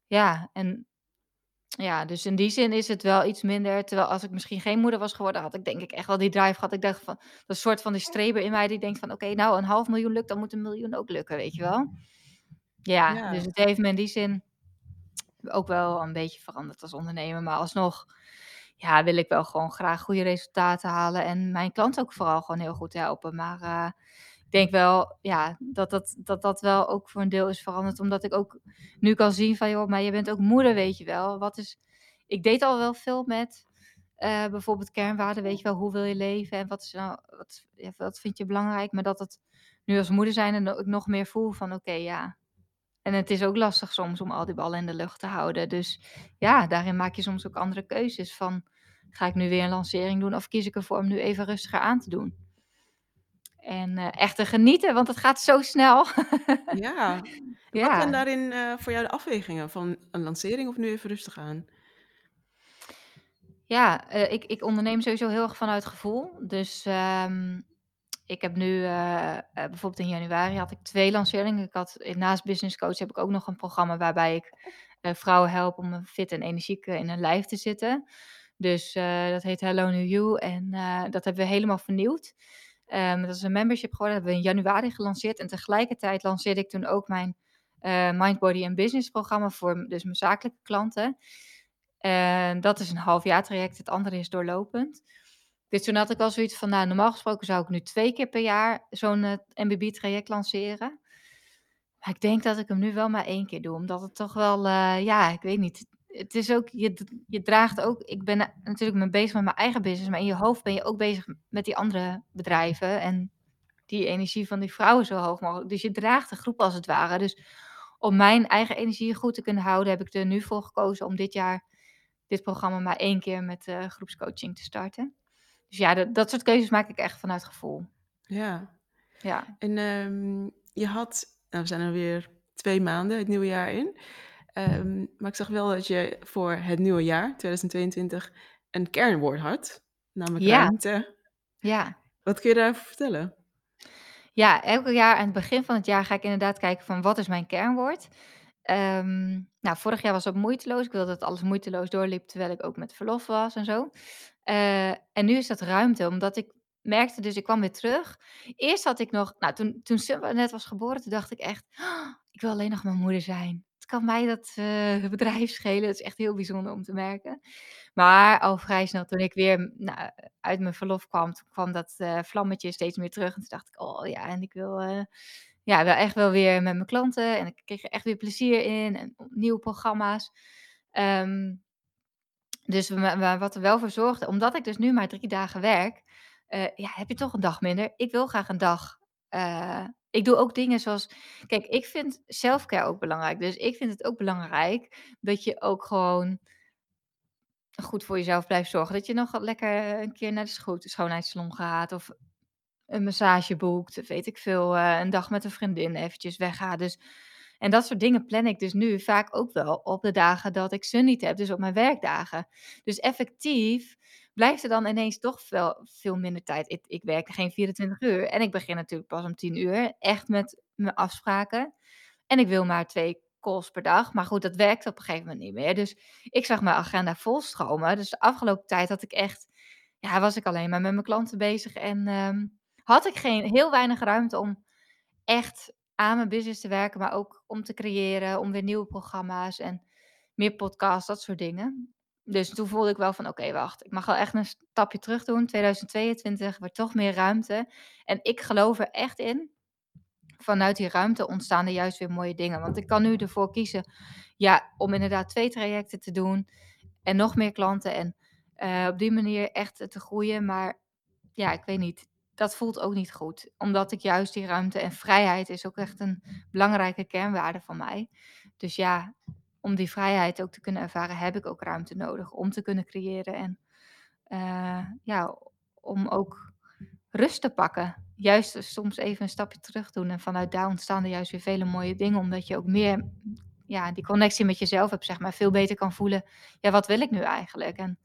ja, en ja, dus in die zin is het wel iets minder. Terwijl als ik misschien geen moeder was geworden, had ik denk ik echt wel die drive gehad. Ik dacht van, dat soort van die streber in mij die denkt van: "Oké, nou, een 500.000 lukt, dan moet 1.000.000 ook lukken." Weet je wel? Ja, dus Ja. het heeft me in die zin ook wel een beetje veranderd als ondernemer. Maar alsnog, ja, wil ik wel gewoon graag goede resultaten halen en mijn klanten ook vooral gewoon heel goed helpen. Maar, uh, ik denk wel, ja, dat dat dat dat wel ook voor een deel is veranderd, omdat ik ook nu kan zien van: "Joh, maar je bent ook moeder, weet je wel." Wat is ik deed al wel veel met, uh, bijvoorbeeld kernwaarden, weet je wel, hoe wil je leven en wat is nou wat ja, wat vind je belangrijk? Maar dat het nu als moeder zijnde ik nog meer voel van: "Oké, ja." En het is ook lastig soms om al die ballen in de lucht te houden. Dus ja, daarin maak je soms ook andere keuzes van: "Ga ik nu weer een lancering doen of kies ik ervoor om nu even rustiger aan te doen?" En, uh, echt te genieten, want het gaat zo snel. Ja. Wat zijn Ja. daarin, eh, voor jou de afwegingen van een lancering of nu even rustig aan? Ja, eh, ik ik onderneem sowieso heel erg vanuit gevoel. Dus, ehm, ik heb nu, bijvoorbeeld in januari had ik 2 lanceringen. Ik had naast business coach heb ik ook nog een programma waarbij ik, vrouwen help om, fit en energiek, in hun lijf te zitten. Dus, eh, dat heet Hello New You en, eh, dat hebben we helemaal vernieuwd. Ehm, dat is een membership geworden, hebben we in januari gelanceerd en tegelijkertijd lanceerde ik toen ook mijn, eh, Mind, Body and Business programma voor dus mijn zakelijke klanten. En dat is een halfjaartraject, het andere is doorlopend. Dus toen had ik al zoiets van, nou, normaal gesproken zou ik nu 2 keer per jaar zo'n, MBB-traject lanceren. Maar ik denk dat ik hem nu wel maar 1 keer doe, omdat het toch wel, ja, ik weet niet. Het is ook, je je draagt ook ik ben, natuurlijk mee bezig met mijn eigen business, maar in je hoofd ben je ook bezig met die andere bedrijven en die energie van die vrouwen zo hoog mogelijk. Dus je draagt de groep als het ware. Dus om mijn eigen energie goed te kunnen houden, heb ik er nu voor gekozen om dit jaar dit programma maar 1 keer met, eh, groepscoaching te starten. Dus ja, dat dat soort keuzes maak ik echt vanuit gevoel. Ja. Ja. En, ehm, je had nou, we zijn alweer 2 maanden het nieuwe jaar in. Ehm, maar ik zag wel dat je voor het nieuwe jaar, 2022, een kernwoord had, namelijk Ja. ruimte. Ja. Wat kun je daarover vertellen? Ja, elke jaar aan het begin van het jaar ga ik inderdaad kijken van wat is mijn kernwoord. Ehm, nou, vorig jaar was dat moeiteloos. Ik wilde dat alles moeiteloos doorliep terwijl ik ook met verlof was en zo. Eh, en nu is dat ruimte, omdat ik merkte dus ik kwam weer terug. Eerst had ik nog nou, toen toen Summer net was geboren, toen dacht ik echt: "Ik wil alleen nog mijn moeder zijn. Kan mij dat, eh, bedrijf schelen." Het is echt heel bijzonder om te merken. Maar al vrij snel toen ik weer, m nou, uit mijn verlof kwam, kwam dat, eh, vlammetje steeds meer terug. En toen dacht ik: "Oh ja, en ik wil, eh, ja, wel echt wel weer met mijn klanten." En ik kreeg er echt weer plezier in en nieuwe programma's. Ehm, dus wa wa wat er wel voor zorgde omdat ik dus nu maar 3 dagen werk, ja, heb je toch een dag minder. Ik wil graag een dag ik doe ook dingen zoals kijk, ik vind self-care ook belangrijk. Dus ik vind het ook belangrijk dat je ook gewoon goed voor jezelf blijft zorgen. Dat je nog lekker een keer naar de scho schoonheidssalon gaat of een massage boekt, weet ik veel, eh, een dag met een vriendin eventjes weggaat. Dus en dat soort dingen plan ik dus nu vaak ook wel op de dagen dat ik ze niet heb, dus op mijn werkdagen. Dus effectief blijft er dan ineens toch wel veel minder tijd. Ik ik werk geen 24 uur en ik begin natuurlijk pas om 10:00, echt met mijn afspraken. En ik wil maar 2 calls per dag. Maar goed, dat werkt op een gegeven moment niet meer. Dus ik zag mijn agenda volstromen. Dus de afgelopen tijd had ik echt ja, was ik alleen maar met mijn klanten bezig en, ehm, had ik geen heel weinig ruimte om echt aan mijn business te werken, maar ook om te creëren, om weer nieuwe programma's en meer podcasts, dat soort dingen. Dus toen voelde ik wel van: "Oké, wacht, ik mag wel echt een stapje terug doen. 2022 wordt toch meer ruimte." En ik geloof er echt in, vanuit die ruimte ontstaan er juist weer mooie dingen. Want ik kan nu ervoor kiezen, ja, om inderdaad 2 trajecten te doen en nog meer klanten en, eh, op die manier echt, te groeien. Maar ja, ik weet niet, dat voelt ook niet goed. Omdat ik juist die ruimte en vrijheid is ook echt een belangrijke kernwaarde van mij. Dus ja, om die vrijheid ook te kunnen ervaren, heb ik ook ruimte nodig om te kunnen creëren en, eh, ja, om ook rust te pakken. Juist soms even een stapje terug doen en vanuit daar ontstaan er juist weer vele mooie dingen, omdat je ook meer, ja, die connectie met jezelf hebt, zeg maar, veel beter kan voelen. Ja, wat wil ik nu eigenlijk en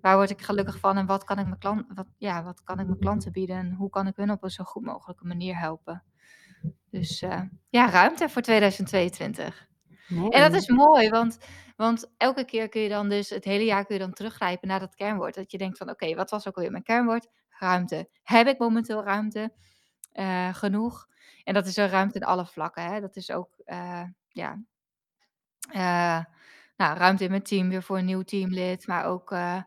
waar word ik gelukkig van en wat kan ik mijn klant wat ja, wat kan ik mijn klanten bieden en hoe kan ik hun op een zo goed mogelijke manier helpen. Dus, eh, ja, ruimte voor 2022. En dat is mooi, want want elke keer kun je dan dus het hele jaar kun je dan teruggrijpen naar dat kernwoord. Dat je denkt van: "Oké, wat was ook alweer mijn kernwoord? Ruimte. Heb ik momenteel ruimte? Eh, genoeg?" En dat is een ruimte in alle vlakken, hè. Dat is ook, eh, ja nou, ruimte in mijn team weer voor een nieuw teamlid, maar ook, eh,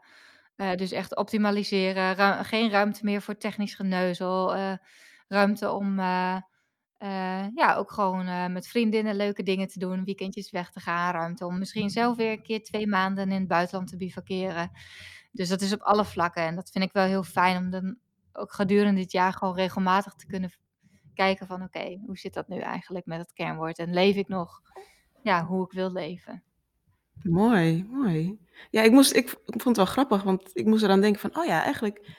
eh, dus echt optimaliseren. Geen ruimte meer voor technisch geneuzel. Eh, ruimte om, ja, ook gewoon, met vriendinnen leuke dingen te doen, weekendjes weg te gaan. Ruimte om misschien zelf weer een keer 2 maanden in het buitenland te bivakeren. Dus dat is op alle vlakken en dat vind ik wel heel fijn om dan ook gedurende dit jaar gewoon regelmatig te kunnen kijken van: "Oké, hoe zit dat nu eigenlijk met het kernwoord en leef ik nog, ja, hoe ik wil leven?" Mooi, mooi. Ja, ik moest ik v ik vond het wel grappig, want ik moest eraan denken van: "Oh ja, eigenlijk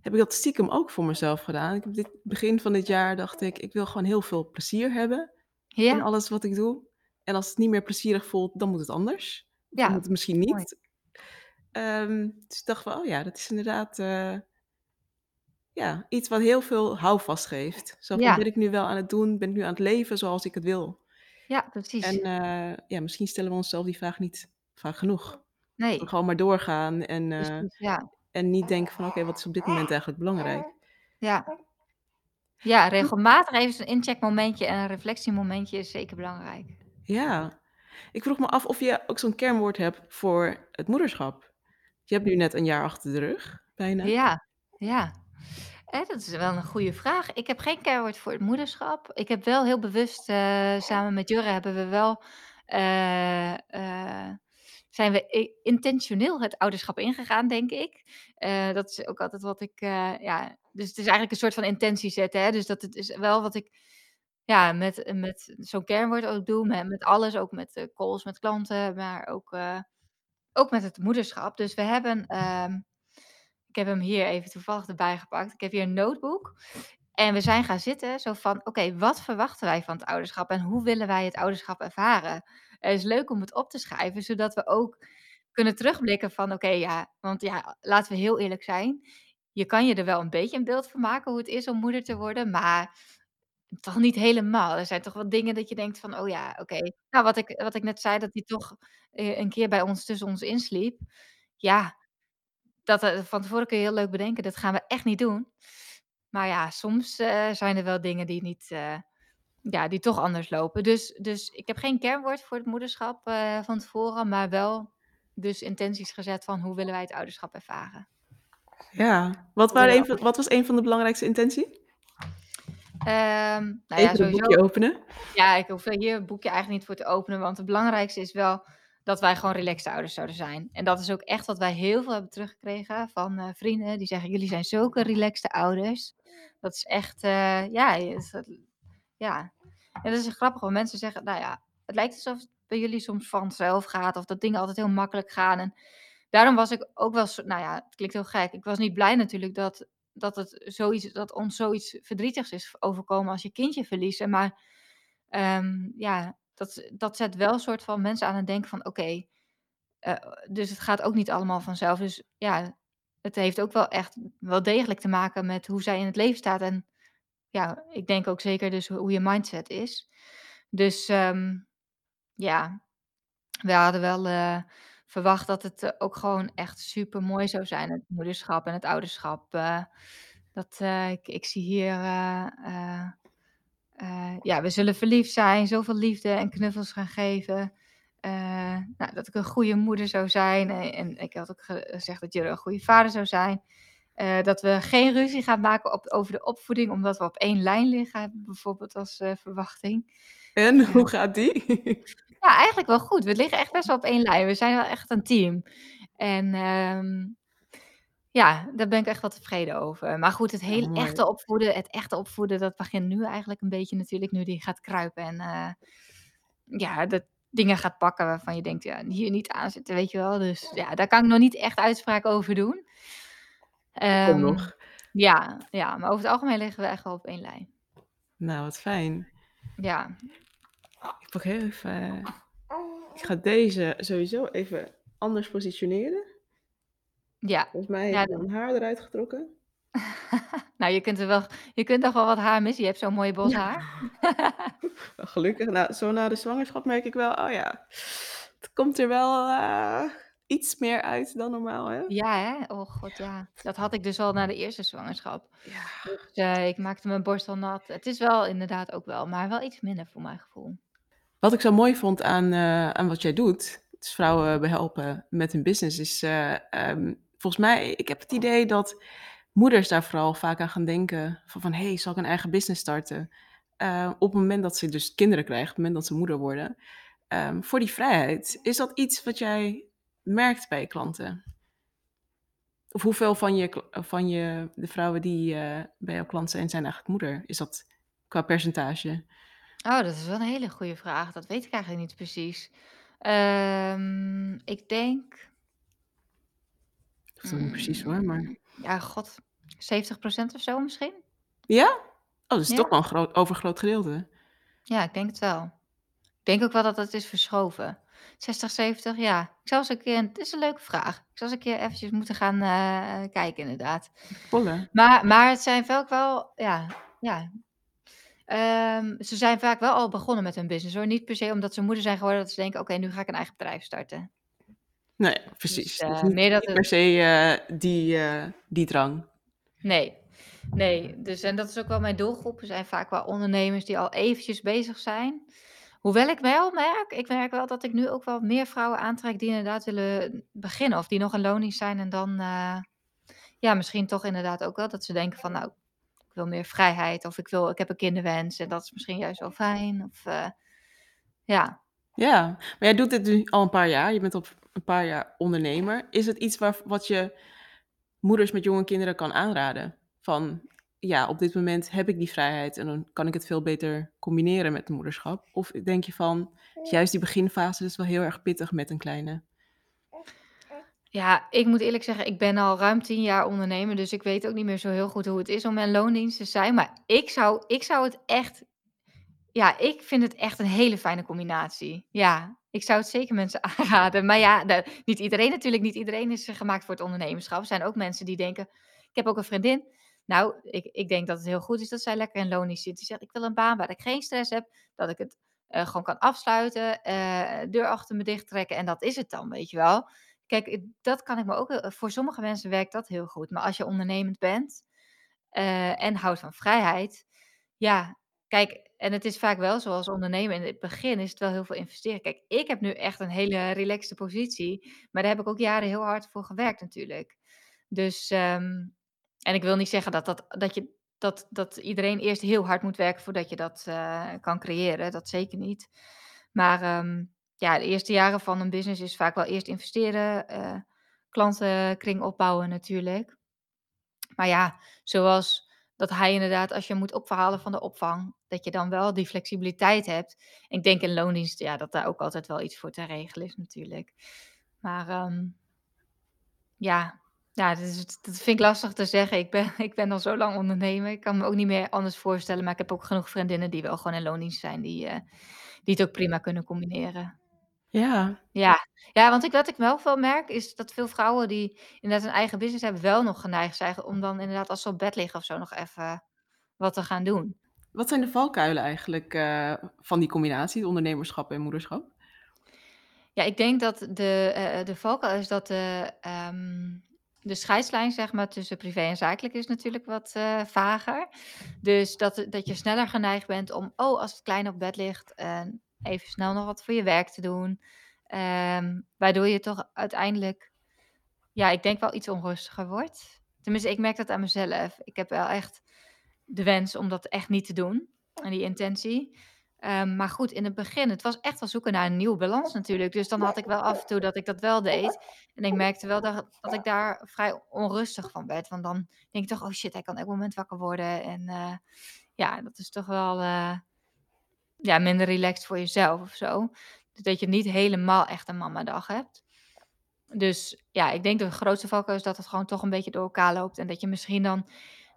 heb ik dat stiekem ook voor mezelf gedaan." Ik heb dit begin van dit jaar dacht ik: "Ik wil gewoon heel veel plezier hebben in Ja. alles wat ik doe. En als het niet meer plezierig voelt, dan moet het anders. Of dan Ja, moet het misschien mooi. niet. Ehm, dus ik dacht van, oh ja, dat is inderdaad, eh, ja, iets wat heel veel houvast geeft. Zo van, ben ik nu wel aan het doen? Ben ik nu aan het leven zoals ik het wil? Ja, En, precies. eh, ja, misschien stellen we onszelf die vraag niet vaak genoeg. Nee. Gewoon maar doorgaan en, eh, Precies, ja. en niet denken van, oké, wat is op dit moment eigenlijk belangrijk? Ja. Ja, regelmatig even zo'n incheckmomentje en een reflectiemomentje is zeker belangrijk. Ja. Ik vroeg me af of je ook zo'n kernwoord hebt voor het moederschap. Je hebt nu net een jaar achter de rug, bijna. Ja, ja. Dat is wel een goede vraag. Ik heb geen kernwoord voor het moederschap. Ik heb wel heel bewust, eh, samen met Jurre hebben we wel, eh, eh, zijn we intentioneel het ouderschap ingegaan, denk ik. Dat is ook altijd wat ik, ja dus het is eigenlijk een soort van intentie zetten, hè. Dus dat het is wel wat ik, ja, met met zo'n kernwoord ook doe, met met alles, ook met calls met klanten, maar ook, ook met het moederschap. Dus we hebben, ehm ik heb hem hier even toevallig erbij gepakt. Ik heb hier een notebook en we zijn gaan zitten zo van: "Oké, wat verwachten wij van het ouderschap en hoe willen wij het ouderschap ervaren?" Het is leuk om het op te schrijven, zodat we ook kunnen terugblikken van: "Oké, ja" want ja, laten we heel eerlijk zijn, je kan je er wel een beetje een beeld van maken hoe het is om moeder te worden, maar toch niet helemaal. Er zijn toch wel dingen dat je denkt van: "Oh ja, oké." Nou, wat ik wat ik net zei, dat hij toch, eh, een keer bij ons tussen ons insliep. Ja, dat, eh, van tevoren kun je heel leuk bedenken, dat gaan we echt niet doen. Maar ja, soms, eh, zijn er wel dingen die niet, eh, ja, die toch anders lopen. Dus dus ik heb geen kernwoord voor het moederschap, eh, van tevoren, maar wel dus intenties gezet van hoe willen wij het ouderschap ervaren. Ja. Wat waren willen een van wat was een van de belangrijkste intentie? Ehm, nou ja, het boekje sowieso openen. ja, ik hoef hier het boekje eigenlijk niet voor te openen, want het belangrijkste is wel dat wij gewoon relaxed ouders zouden zijn. En dat is ook echt wat wij heel veel hebben teruggekregen van, eh, vrienden die zeggen: "Jullie zijn zulke relaxte ouders." Dat is echt, eh, ja, dat ja. En dat is grappig, want mensen zeggen: "Nou ja, het lijkt alsof het bij jullie soms vanzelf gaat of dat dingen altijd heel makkelijk gaan." En daarom was ik ook wel nou ja, het klinkt heel gek. Ik was niet blij natuurlijk dat dat het zoiets dat ons zoiets verdrietigs is overkomen als je kindje verliezen. Maar, ehm, ja, dat dat zet wel een soort van mensen aan het denken van: "Oké, eh, dus het gaat ook niet allemaal vanzelf." Dus ja, het heeft ook wel echt wel degelijk te maken met hoe zij in het leven staat. En ja, ik denk ook zeker dus hoe je mindset is. Dus, ehm, ja, we hadden wel, eh, verwacht dat het, eh, ook gewoon echt supermooi zou zijn, het moederschap en het ouderschap. Dat, ik ik zie hier, eh, eh, eh, ja, we zullen verliefd zijn, zoveel liefde en knuffels gaan geven. Eh, nou, dat ik een goede moeder zou zijn. En en ik had ook ge gezegd dat Jurre een goede vader zou zijn. Eh, dat we geen ruzie gaan maken op over de opvoeding, omdat we op één lijn liggen, bijvoorbeeld als, eh, verwachting. En hoe gaat die? Ja, eigenlijk wel goed. We liggen echt best wel op één lijn. We zijn wel echt een team. En, ehm, ja, daar ben ik echt wel tevreden over. Maar goed, het Ja, hele mooi. echte opvoeden het echte opvoeden, dat begint nu eigenlijk een beetje natuurlijk, nu die gaat kruipen en, eh, ja, dat dingen gaat pakken waarvan je denkt: "Ja, hier niet aan zitten." Weet je wel? Dus ja, daar kan ik nog niet echt uitspraak over doen. Komt Ehm, nog. ja, ja, maar over het algemeen liggen we echt wel op één lijn. Nou, wat fijn. Ja. Ik pak heel even ik ga deze sowieso even anders positioneren. Ja. Volgens mij heb Ja, mijn haar eruit getrokken. Nou, je kunt er wel je kunt nog wel wat haar missen. Je hebt zo'n mooi bos Ja. haar. Gelukkig. Nou, zo na de zwangerschap merk ik wel, oh ja, het komt er wel, eh, iets meer uit dan normaal, hè? Ja, hè? Oh god, ja. Dat had ik dus al na de eerste zwangerschap. Ja. Dus, eh, ik maakte mijn borst al nat. Het is wel inderdaad ook wel, maar wel iets minder voor mijn gevoel. Wat ik zo mooi vond aan, eh, aan wat jij doet, dus vrouwen behelpen met hun business, is, eh, ehm, volgens mij ik heb het idee dat moeders daar vooral vaak aan gaan denken van van: "Hey, zal ik een eigen business starten?" Eh, op het moment dat ze dus kinderen krijgen, op het moment dat ze moeder worden, ehm, voor die vrijheid. Is dat iets wat jij merkt bij je klanten? Of hoeveel van je van je de vrouwen die, eh, bij jouw klant zijn, zijn eigenlijk moeder? Is dat qua percentage? Oh, dat is wel een hele goede vraag. Dat weet ik eigenlijk niet precies. Ehm, ik denk Niet precies hoor, maar mm, ja, god, 70% of zo misschien? Ja? Oh, dus Ja. toch wel een groot overgroot gedeelte. Ja, ik denk het wel. Ik denk ook wel dat het is verschoven. 60, 70, ja. Ik zal eens een keer het is een leuke vraag. Ik zal eens een keer eventjes moeten gaan, eh, kijken inderdaad. Pollen. Maar maar het zijn vaak wel ja, ja. Ehm, ze zijn vaak wel al begonnen met hun business hoor. Niet per se omdat ze moeder zijn geworden dat ze denken: "Oké, nu ga ik een eigen bedrijf starten." Nee, Dus, precies. Dus eh, niet meer dat het per se, eh, die, eh, die drang. Nee. Nee, dus en dat is ook wel mijn doelgroep. Er zijn vaak wel ondernemers die al eventjes bezig zijn. Hoewel ik wel merk ik merk wel dat ik nu ook wel meer vrouwen aantrek die inderdaad willen beginnen of die nog in loondienst zijn en dan, ja, misschien toch inderdaad ook wel dat ze denken van: "Nou, ik wil meer vrijheid of ik wil ik heb een kinderwens en dat is misschien juist wel fijn." Of, ja. Ja, maar jij doet dit nu al een paar jaar. Je bent al een paar jaar ondernemer. Is het iets waar wat je moeders met jonge kinderen kan aanraden? Van, ja, op dit moment heb ik die vrijheid en dan kan ik het veel beter combineren met het moederschap. Of denk je van, juist die beginfase is wel heel erg pittig met een kleine? Ja, ik moet eerlijk zeggen, ik ben al ruim 10 jaar ondernemer, dus ik weet ook niet meer zo heel goed hoe het is om in loondienst te zijn. Maar ik zou ik zou het echt ja, ik vind het echt een hele fijne combinatie. Ja, ik zou het zeker mensen aanraden. Maar ja, niet iedereen natuurlijk, niet iedereen is eh, gemaakt voor het ondernemerschap. Er zijn ook mensen die denken ik heb ook een vriendin. Nou, ik ik denk dat het heel goed is dat zij lekker in loondienst zit. Die zegt: "Ik wil een baan waar ik geen stress heb, dat ik het, eh, gewoon kan afsluiten, eh, deur achter me dicht trekken en dat is het dan." Weet je wel? Kijk, dat kan ik me ook voor sommige mensen werkt dat heel goed. Maar als je ondernemend bent, en houdt van vrijheid, ja, kijk, en het is vaak wel zo als ondernemer in het begin is het wel heel veel investeren. Kijk, ik heb nu echt een hele relaxte positie, maar daar heb ik ook jaren heel hard voor gewerkt natuurlijk. Dus, ehm, en ik wil niet zeggen dat dat dat je dat dat iedereen eerst heel hard moet werken voordat je dat, eh, kan creëren, dat zeker niet. Maar, ehm, ja, de eerste jaren van een business is vaak wel eerst investeren, eh, klantenkring opbouwen natuurlijk. Maar ja, zoals dat hij inderdaad als je moet opverhalen van de opvang, dat je dan wel die flexibiliteit hebt. Ik denk in loondienst, ja, dat daar ook altijd wel iets voor te regelen is natuurlijk. Maar, ehm ja, ja, dat is dat vind ik lastig te zeggen. Ik ben ik ben al zo lang ondernemer. Ik kan me ook niet meer anders voorstellen, maar ik heb ook genoeg vriendinnen die wel gewoon in loondienst zijn, die, eh, die het ook prima kunnen combineren. Ja. Ja. Ja, want ik wat ik wel veel merk is dat veel vrouwen die inderdaad een eigen business hebben, wel nog geneigd zijn om dan inderdaad als ze op bed liggen of zo nog even wat te gaan doen. Wat zijn de valkuilen eigenlijk, eh, van die combinatie, ondernemerschap en moederschap? Ja, ik denk dat de, eh, de valkuil is dat de, ehm, de scheidslijn zeg maar tussen privé en zakelijk is natuurlijk wat, eh, vager. Dus dat dat je sneller geneigd bent om, oh, als het klein op bed ligt, eh, even snel nog wat voor je werk te doen. Ehm, waardoor je toch uiteindelijk, ja, ik denk wel iets onrustiger wordt. Tenminste, ik merk dat aan mezelf. Ik heb wel echt de wens om dat echt niet te doen en die intentie. Ehm, maar goed, in het begin, het was echt wel zoeken naar een nieuwe balans natuurlijk. Dus dan had ik wel af en toe dat ik dat wel deed. En ik merkte wel dat, dat ik daar vrij onrustig van werd. Want dan denk ik toch, oh shit, hij kan elk moment wakker worden. En eh, ja, dat is toch wel eh, ja, minder relaxed voor jezelf of zo. Dat je niet helemaal echt een mamadag hebt. Dus ja, ik denk de grootste valkuil is dat het gewoon toch een beetje door elkaar loopt. En dat je misschien dan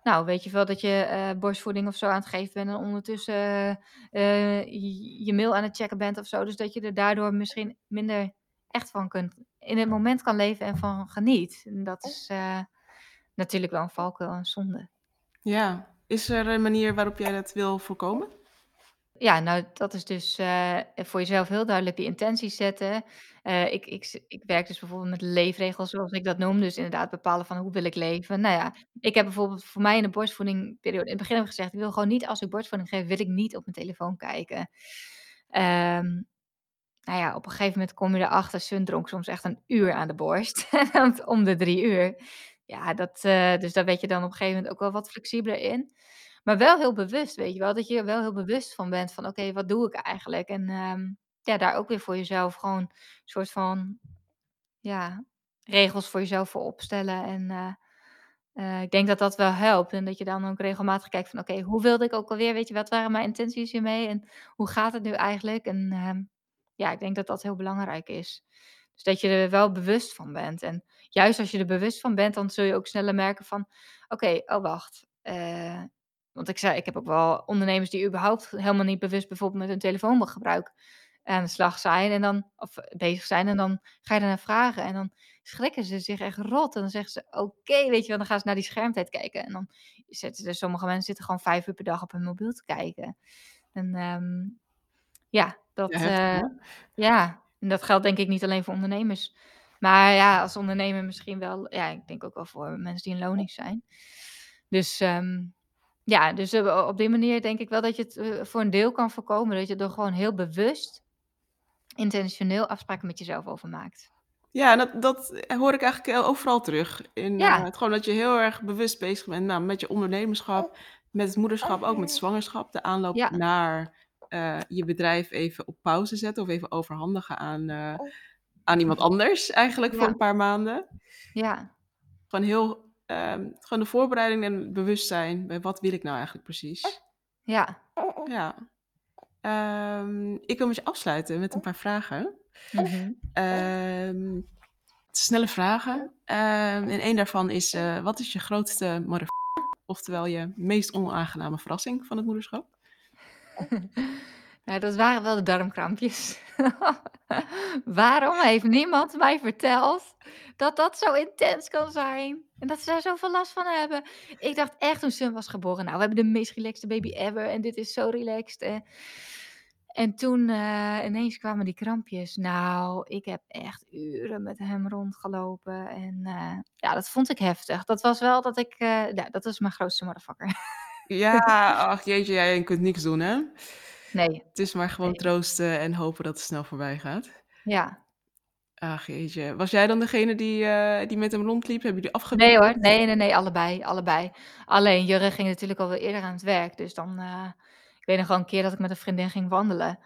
nou, weet je wel dat je, eh, borstvoeding of zo aan het geven bent en ondertussen, eh, je je mail aan het checken bent of zo. Dus dat je er daardoor misschien minder echt van kunt in het moment kan leven en van geniet. En dat is, eh, natuurlijk wel een valkuil en zonde. Ja. Is er een manier waarop jij dat wil voorkomen? Ja, nou, dat is dus, eh, voor jezelf heel duidelijk die intenties zetten. Eh, ik ik ik werk dus bijvoorbeeld met leefregels, zoals ik dat noem. Dus inderdaad bepalen van hoe wil ik leven. Nou ja, ik heb bijvoorbeeld voor mij in de borstvoedingperiode in het begin heb ik gezegd: "Ik wil gewoon niet als ik borstvoeding geef, wil ik niet op mijn telefoon kijken." Ehm, nou ja, op een gegeven moment kom je erachter, Sun dronk soms echt een uur aan de borst. Om de 3 uur. Ja, dat, eh, dus daar werd je dan op een gegeven moment ook wel wat flexibeler in. Maar wel heel bewust, weet je wel, dat je er wel heel bewust van bent van: "Oké, wat doe ik eigenlijk?" En, ehm, ja, daar ook weer voor jezelf gewoon een soort van, ja, regels voor jezelf voor opstellen. En, eh, eh, ik denk dat dat wel helpt en dat je dan ook regelmatig kijkt van: "Oké, hoe wilde ik ook alweer? Weet je, wat waren mijn intenties hiermee en hoe gaat het nu eigenlijk?" En, ehm, ja, ik denk dat dat heel belangrijk is. Dus dat je er wel bewust van bent. En juist als je er bewust van bent, dan zul je ook sneller merken van: "Oké, oh wacht, eh, Want ik zei, ik heb ook wel ondernemers die überhaupt helemaal niet bewust bijvoorbeeld met hun telefoongebruik aan de slag zijn en dan of bezig zijn en dan ga je ernaar vragen en dan schrikken ze zich echt rot en dan zeggen ze oké, weet je wel, dan gaan ze naar die schermtijd kijken en dan zitten er sommige mensen zitten gewoon vijf uur per dag op hun mobiel te kijken. En ehm, ja, dat Ja, heftig, eh, ja, en dat geldt denk ik niet alleen voor ondernemers. Maar ja, als ondernemer misschien wel, ja, ik denk ook wel voor mensen die in loondienst zijn. Dus ehm, ja, dus eh, op die manier denk ik wel dat je het eh, voor een deel kan voorkomen. Dat je er gewoon heel bewust, intentioneel afspraken met jezelf over maakt. Ja, en dat dat hoor ik eigenlijk, eh, overal terug. In, eh, het gewoon dat je heel erg bewust bezig bent, nou, met je ondernemerschap, met het moederschap, ook met zwangerschap. De aanloop ja, naar, eh, je bedrijf even op pauze zetten of even overhandigen aan, eh, aan iemand anders eigenlijk voor ja, een paar maanden. ja, Gewoon heel, ehm, gewoon de voorbereiding en het bewustzijn bij wat wil ik nou eigenlijk precies. ja. Ja. Ehm, ik wil met je afsluiten met een paar vragen. mhm. Ehm, snelle vragen. En één daarvan is, eh, wat is je grootste mother oftewel je meest onaangename verrassing van het moederschap? Nou, dat waren wel de darmkrampjes. Waarom heeft niemand mij verteld dat dat zo intens kan zijn? En dat ze daar zoveel last van hebben. Ik dacht echt toen Sun was geboren, nou, we hebben de meest relaxte baby ever en dit is zo relaxed. En, en toen eh, ineens kwamen die krampjes. Nou, ik heb echt uren met hem rondgelopen. En eh, ja, dat vond ik heftig. Dat was wel dat ik, eh, dat was mijn grootste motherfucker. Ja, ach jeetje, ja, je kunt niks doen, hè? Nee, Het is maar gewoon nee. troosten en hopen dat het snel voorbij gaat. Ja, Ach jeetje. Was jij dan degene die, eh, die met hem rondliep? Hebben jullie Nee hoor, nee, nee, nee, allebei, allebei. Alleen Jurre ging natuurlijk al wel eerder aan het werk, dus dan, eh, ik weet nog wel een keer dat ik met een vriendin ging wandelen.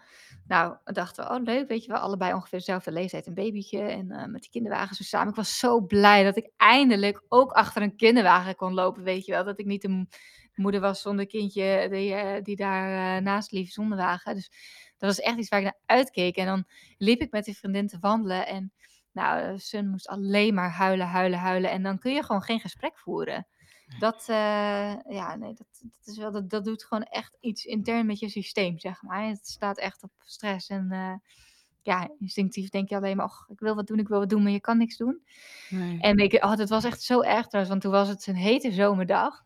Nou, dachten we: "Oh leuk, weet je wel, allebei ongeveer dezelfde leeftijd, een babytje en, eh, met die kinderwagen zo samen." Ik was zo blij dat ik eindelijk ook achter een kinderwagen kon lopen, weet je wel. Dat ik niet de moeder was zonder kindje die, eh, die daar, naast liep zonder wagen. Dus dat was echt iets waar ik naar uitkeek en dan liep ik met die vriendin te wandelen en nou, Sun moest alleen maar huilen, huilen, huilen. En dan kun je gewoon geen gesprek voeren. Dat, eh, ja, nee, dat, dat, is wel, dat, dat doet gewoon echt iets intern met je systeem, zeg maar. Het staat echt op stress. En eh, ja, instinctief denk je alleen maar, och, ik wil wat doen, ik wil wat doen, maar je kan niks doen. Nee. En ik, oh, het was echt zo erg trouwens, want toen was het een hete zomerdag.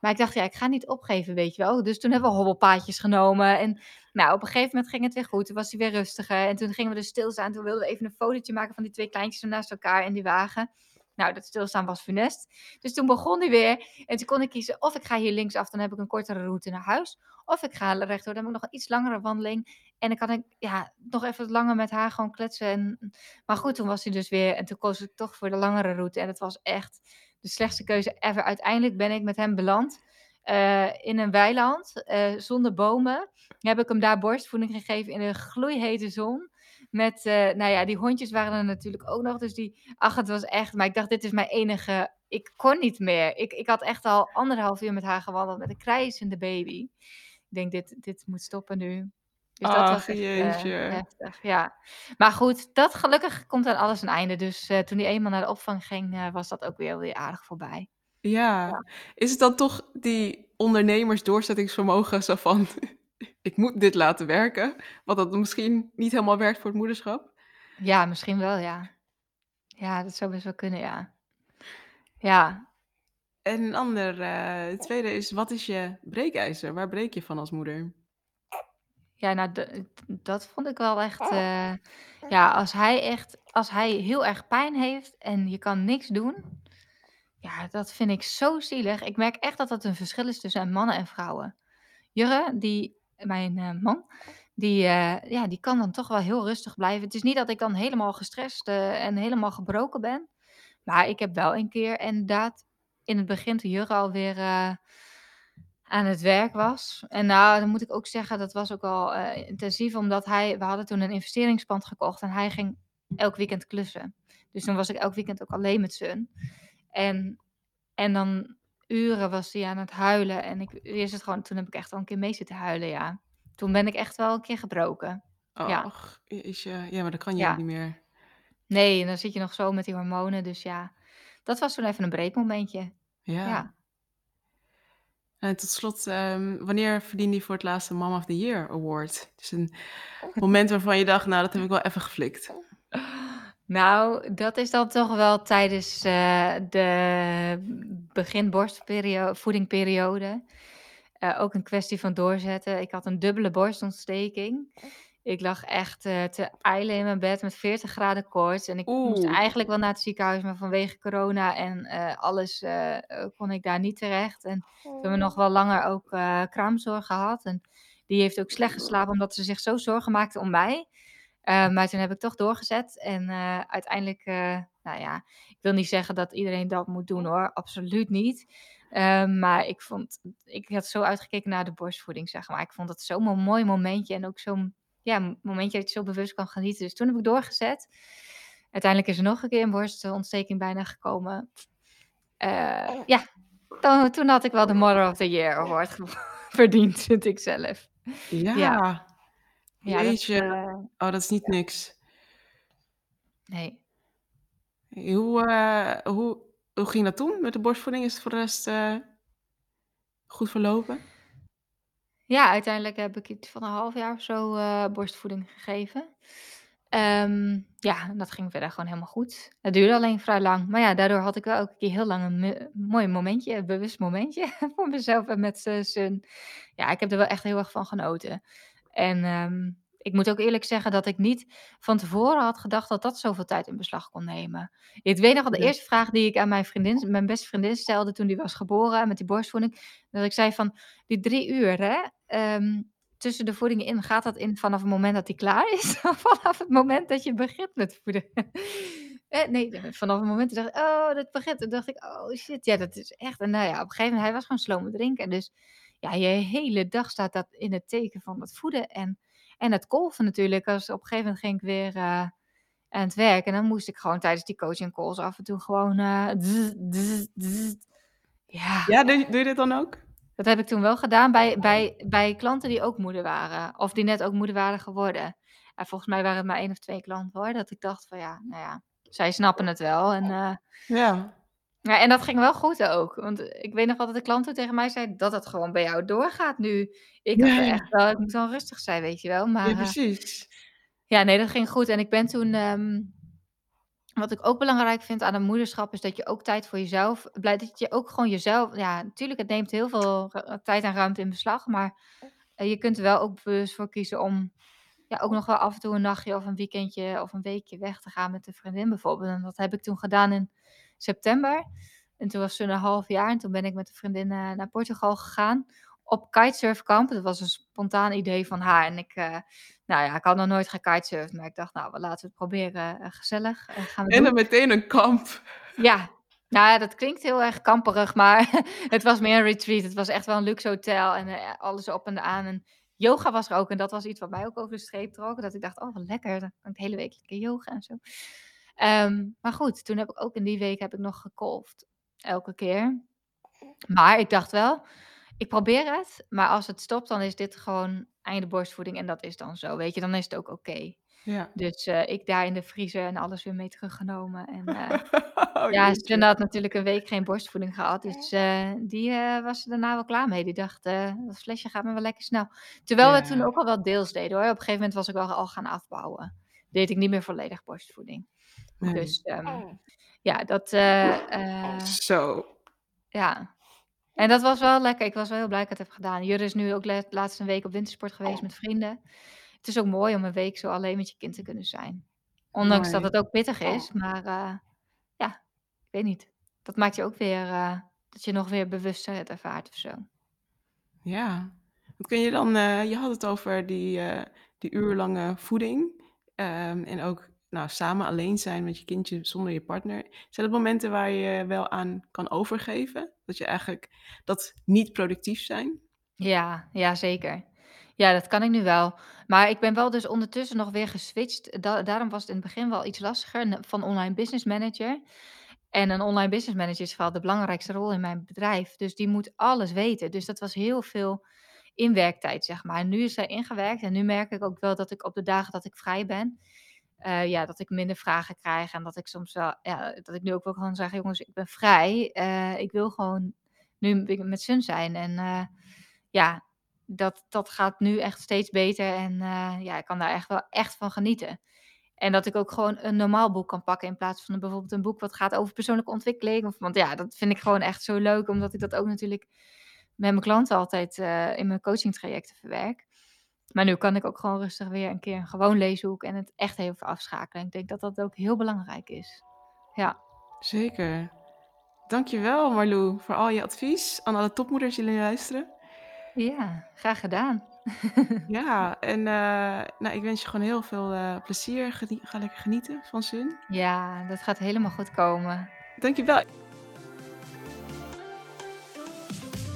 Maar ik dacht, ja, ik ga niet opgeven, weet je wel. Dus toen hebben we hobbelpaadjes genomen. En nou, op een gegeven moment ging het weer goed. Toen was hij weer rustiger. En toen gingen we dus stilstaan. Toen wilden we even een fotootje maken van die twee kleintjes naast elkaar in die wagen. Nou, dat stilstaan was funest. Dus toen begon hij weer. En toen kon ik kiezen of ik ga hier linksaf, dan heb ik een kortere route naar huis. Of ik ga rechtdoor, dan heb ik nog een iets langere wandeling. En dan kan ik ja, nog even langer met haar gewoon kletsen. En... Maar goed, toen was hij dus weer. En toen koos ik toch voor de langere route. En het was echt de slechtste keuze ever. Uiteindelijk ben ik met hem beland uh, in een weiland uh, zonder bomen. Heb ik hem daar borstvoeding gegeven in een gloeihete zon. Met, uh, nou ja, die hondjes waren er natuurlijk ook nog. Dus die, ach, het was echt. Maar ik dacht, dit is mijn enige. Ik kon niet meer. Ik, ik had echt al anderhalf uur met haar gewandeld met een krijzende baby. Ik denk, dit, dit moet stoppen nu. Dus dat was echt jeetje. heftig, ja. Maar goed, dat gelukkig komt aan alles een einde. Dus toen hij eenmaal naar de opvang ging, was dat ook weer, weer aardig voorbij. Ja. Ja. Is het dan toch die ondernemers doorzettingsvermogen zo van ik moet dit laten werken, wat dat misschien niet helemaal werkt voor het moederschap? Ja, misschien wel, ja. Ja, dat zou best wel kunnen, ja. Ja. En een ander, het tweede is, wat is je breekijzer? Waar breek je van als moeder? Ja, nou, d- dat vond ik wel echt. Uh, ja, als hij echt, als hij heel erg pijn heeft en je kan niks doen, ja, dat vind ik zo zielig. Ik merk echt dat dat een verschil is tussen mannen en vrouwen. Jurre, die, mijn uh, man, die, uh, ja, die kan dan toch wel heel rustig blijven. Het is niet dat ik dan helemaal gestrest en helemaal gebroken ben. Maar ik heb wel een keer inderdaad in het begin toen Jurre alweer aan het werk was. En nou, dan moet ik ook zeggen, dat was ook al intensief, omdat hij, we hadden toen een investeringspand gekocht en hij ging elk weekend klussen. Dus toen was ik elk weekend ook alleen met Sun. En, en dan uren was hij aan het huilen. En ik eerst het gewoon, toen heb ik echt al een keer mee zitten huilen, ja. Toen ben ik echt wel een keer gebroken. ja. Och, is je, ja, maar dat kan je Ja. niet meer. Nee, en dan zit je nog zo met die hormonen. Dus ja, dat was toen even een breekmomentje. Ja. Ja. En tot slot, ehm, wanneer verdiende je voor het laatst een Mom of the Year award? Dus een moment waarvan je dacht: "Nou, dat heb ik wel even geflikt." Nou, dat is dan toch wel tijdens, uh, de begin borstperio voedingperiode. Uh, ook een kwestie van doorzetten. Ik had een dubbele borstontsteking. Ik lag echt, uh, te ijlen in mijn bed met 40 graden koorts en ik moest eigenlijk wel naar het ziekenhuis, maar vanwege corona en, alles, kon ik daar niet terecht. En toen hebben we nog wel langer ook, kraamzorg gehad en die heeft ook slecht geslapen omdat ze zich zo zorgen maakte om mij. maar toen heb ik toch doorgezet en, uiteindelijk, nou ja, ik wil niet zeggen dat iedereen dat moet doen hoor, absoluut niet. Maar ik vond ik had zo uitgekeken naar de borstvoeding, zeg maar. Ik vond het zo'n mooi momentje en ook zo'n, ja, momentje dat je zo bewust kan genieten. Dus toen heb ik doorgezet. Uiteindelijk is er nog een keer een borstontsteking bijna gekomen. ja, toen toen had ik wel de Mother of the Year award verdiend, vind ik zelf. Ja. Ja. Ja, dat, Jeetje. uh Oh, dat is niet ja. niks. Nee. Hoe, eh, hoe hoe ging dat toen met de borstvoeding? Is het voor de rest, eh goed verlopen? Ja, uiteindelijk heb ik iets van een half jaar of zo, eh, borstvoeding gegeven. Ehm, ja, dat ging verder gewoon helemaal goed. Het duurde alleen vrij lang, maar ja, daardoor had ik wel elke keer heel lang een mooi momentje, een bewust momentje voor mezelf en met z'n Sun. Ja, ik heb er wel echt heel erg van genoten. En, ehm, ik moet ook eerlijk zeggen dat ik niet van tevoren had gedacht dat dat zoveel tijd in beslag kon nemen. Ik weet nog wel de Ja. eerste vraag die ik aan mijn vriendin mijn beste vriendin stelde toen die was geboren met die borstvoeding, dat ik zei van: "Die 3 uur hè, ehm, tussen de voedingen in, gaat dat in vanaf het moment dat hij klaar is of vanaf het moment dat je begint met voeden?" Eh, nee, vanaf het moment dat ik dacht: "Oh, dat begint." Toen dacht ik: "Oh shit, ja, dat is echt" en nou ja, op een gegeven moment hij was gewoon slomen drinken, dus ja, je hele dag staat dat in het teken van het voeden en en het kolven natuurlijk. Als op een gegeven moment ging ik weer, uh, aan het werk en dan moest ik gewoon tijdens die coaching calls af en toe gewoon, uh, ja. Ja, doe je doe je dit dan ook? Dat heb ik toen wel gedaan bij bij bij klanten die ook moeder waren of die net ook moeder waren geworden. En volgens mij waren het maar 1 of 2 klanten hoor, dat ik dacht van ja, nou ja, zij snappen het wel en, uh Ja. Ja, en dat ging wel goed ook, want ik weet nog wel dat de klant toen tegen mij zei dat het gewoon bij jou doorgaat nu. Ik had echt wel ik moet wel rustig zijn, weet je wel, maar, Ja, uh precies. ja, nee, dat ging goed en ik ben toen, ehm wat ik ook belangrijk vind aan een moederschap is dat je ook tijd voor jezelf blij dat je ook gewoon jezelf ja, natuurlijk, het neemt heel veel r tijd en ruimte in beslag, maar, eh, je kunt er wel ook bewust voor kiezen om, ja, ook nog wel af en toe een nachtje of een weekendje of een weekje weg te gaan met een vriendin bijvoorbeeld. En dat heb ik toen gedaan in september. En toen was ze een half jaar en toen ben ik met een vriendin, eh, naar Portugal gegaan op kitesurfkamp. Dat was een spontaan idee van haar en ik, eh, nou ja, ik had nog nooit gekitesurfd, maar ik dacht: "Nou, laten we het proberen, eh, gezellig, gaan we En dan doen." meteen een kamp. Ja, nou ja, dat klinkt heel erg kamperig, maar het was meer een retreat. Het was echt wel een luxe hotel en, alles op en aan en yoga was er ook en dat was iets wat mij ook over de streep trok, dat ik dacht: "Oh, wat lekker, dan kan ik de hele week lekker yoga en zo." Ehm, maar goed, toen heb ik ook in die week heb ik nog gekolfd, elke keer. Maar ik dacht wel: "Ik probeer het, maar als het stopt, dan is dit gewoon einde borstvoeding en dat is dan zo, weet je, dan is het ook oké." Ja. Dus, eh, ik daar in de vriezer en alles weer mee teruggenomen en, eh, Oh, ja. Sun had natuurlijk een week geen borstvoeding gehad, dus, eh, die, was er daarna wel klaar mee. Die dacht, "Dat flesje gaat me wel lekker snel." Terwijl we toen ook al wel deels deden hoor. Op een gegeven moment was ik wel al gaan afbouwen. Deed ik niet meer volledig borstvoeding. Nee. Dus, ehm, ja, dat, eh, eh Zo. ja. En dat was wel lekker. Ik was wel heel blij dat ik het heb gedaan. Jurre is nu ook laatst een week op wintersport geweest met vrienden. Het is ook mooi om een week zo alleen met je kind te kunnen zijn. Ondanks dat het ook pittig is, maar, eh, ja, ik weet niet. Dat maakt je ook weer, eh dat je nog weer bewuster het ervaart of zo. Ja. Wat kun je dan eh, je had het over die, eh, die urenlange voeding, ehm, en ook, nou, samen alleen zijn met je kindje zonder je partner. Zijn dat momenten waar je wel aan kan overgeven? Dat je eigenlijk dat niet productief zijn? Ja, ja zeker. Ja, dat kan ik nu wel. Maar ik ben wel dus ondertussen nog weer geswitcht. Da daarom was het in het begin wel iets lastiger van online business manager. En een online business manager is vooral de belangrijkste rol in mijn bedrijf. Dus die moet alles weten. Dus dat was heel veel inwerktijd, zeg maar. En nu is zij ingewerkt en nu merk ik ook wel dat ik op de dagen dat ik vrij ben, eh, ja, dat ik minder vragen krijg en dat ik soms wel ja, dat ik nu ook wel kan zeggen: "Jongens, ik ben vrij. Eh, ik wil gewoon nu met Sun zijn. En uh, ja, dat, dat gaat nu echt steeds beter. En ja, ik kan daar echt wel echt van genieten. En dat ik ook gewoon een normaal boek kan pakken in plaats van bijvoorbeeld een boek wat gaat over persoonlijke ontwikkeling. Of, want ja, dat vind ik gewoon echt zo leuk, omdat ik dat ook natuurlijk met mijn klanten altijd in mijn coaching trajecten verwerk. Maar nu kan ik ook gewoon rustig weer een keer een gewoon leeshoek en het echt even afschakelen. Ik denk dat dat ook heel belangrijk is. Ja. Zeker. Dankjewel Marlou voor al je advies aan alle topmoeders die jullie luisteren. Ja, graag gedaan. ja, en uh, nou, ik wens je gewoon heel veel uh, plezier. Ga lekker genieten van Sun. Ja, dat gaat helemaal goed komen. Dankjewel.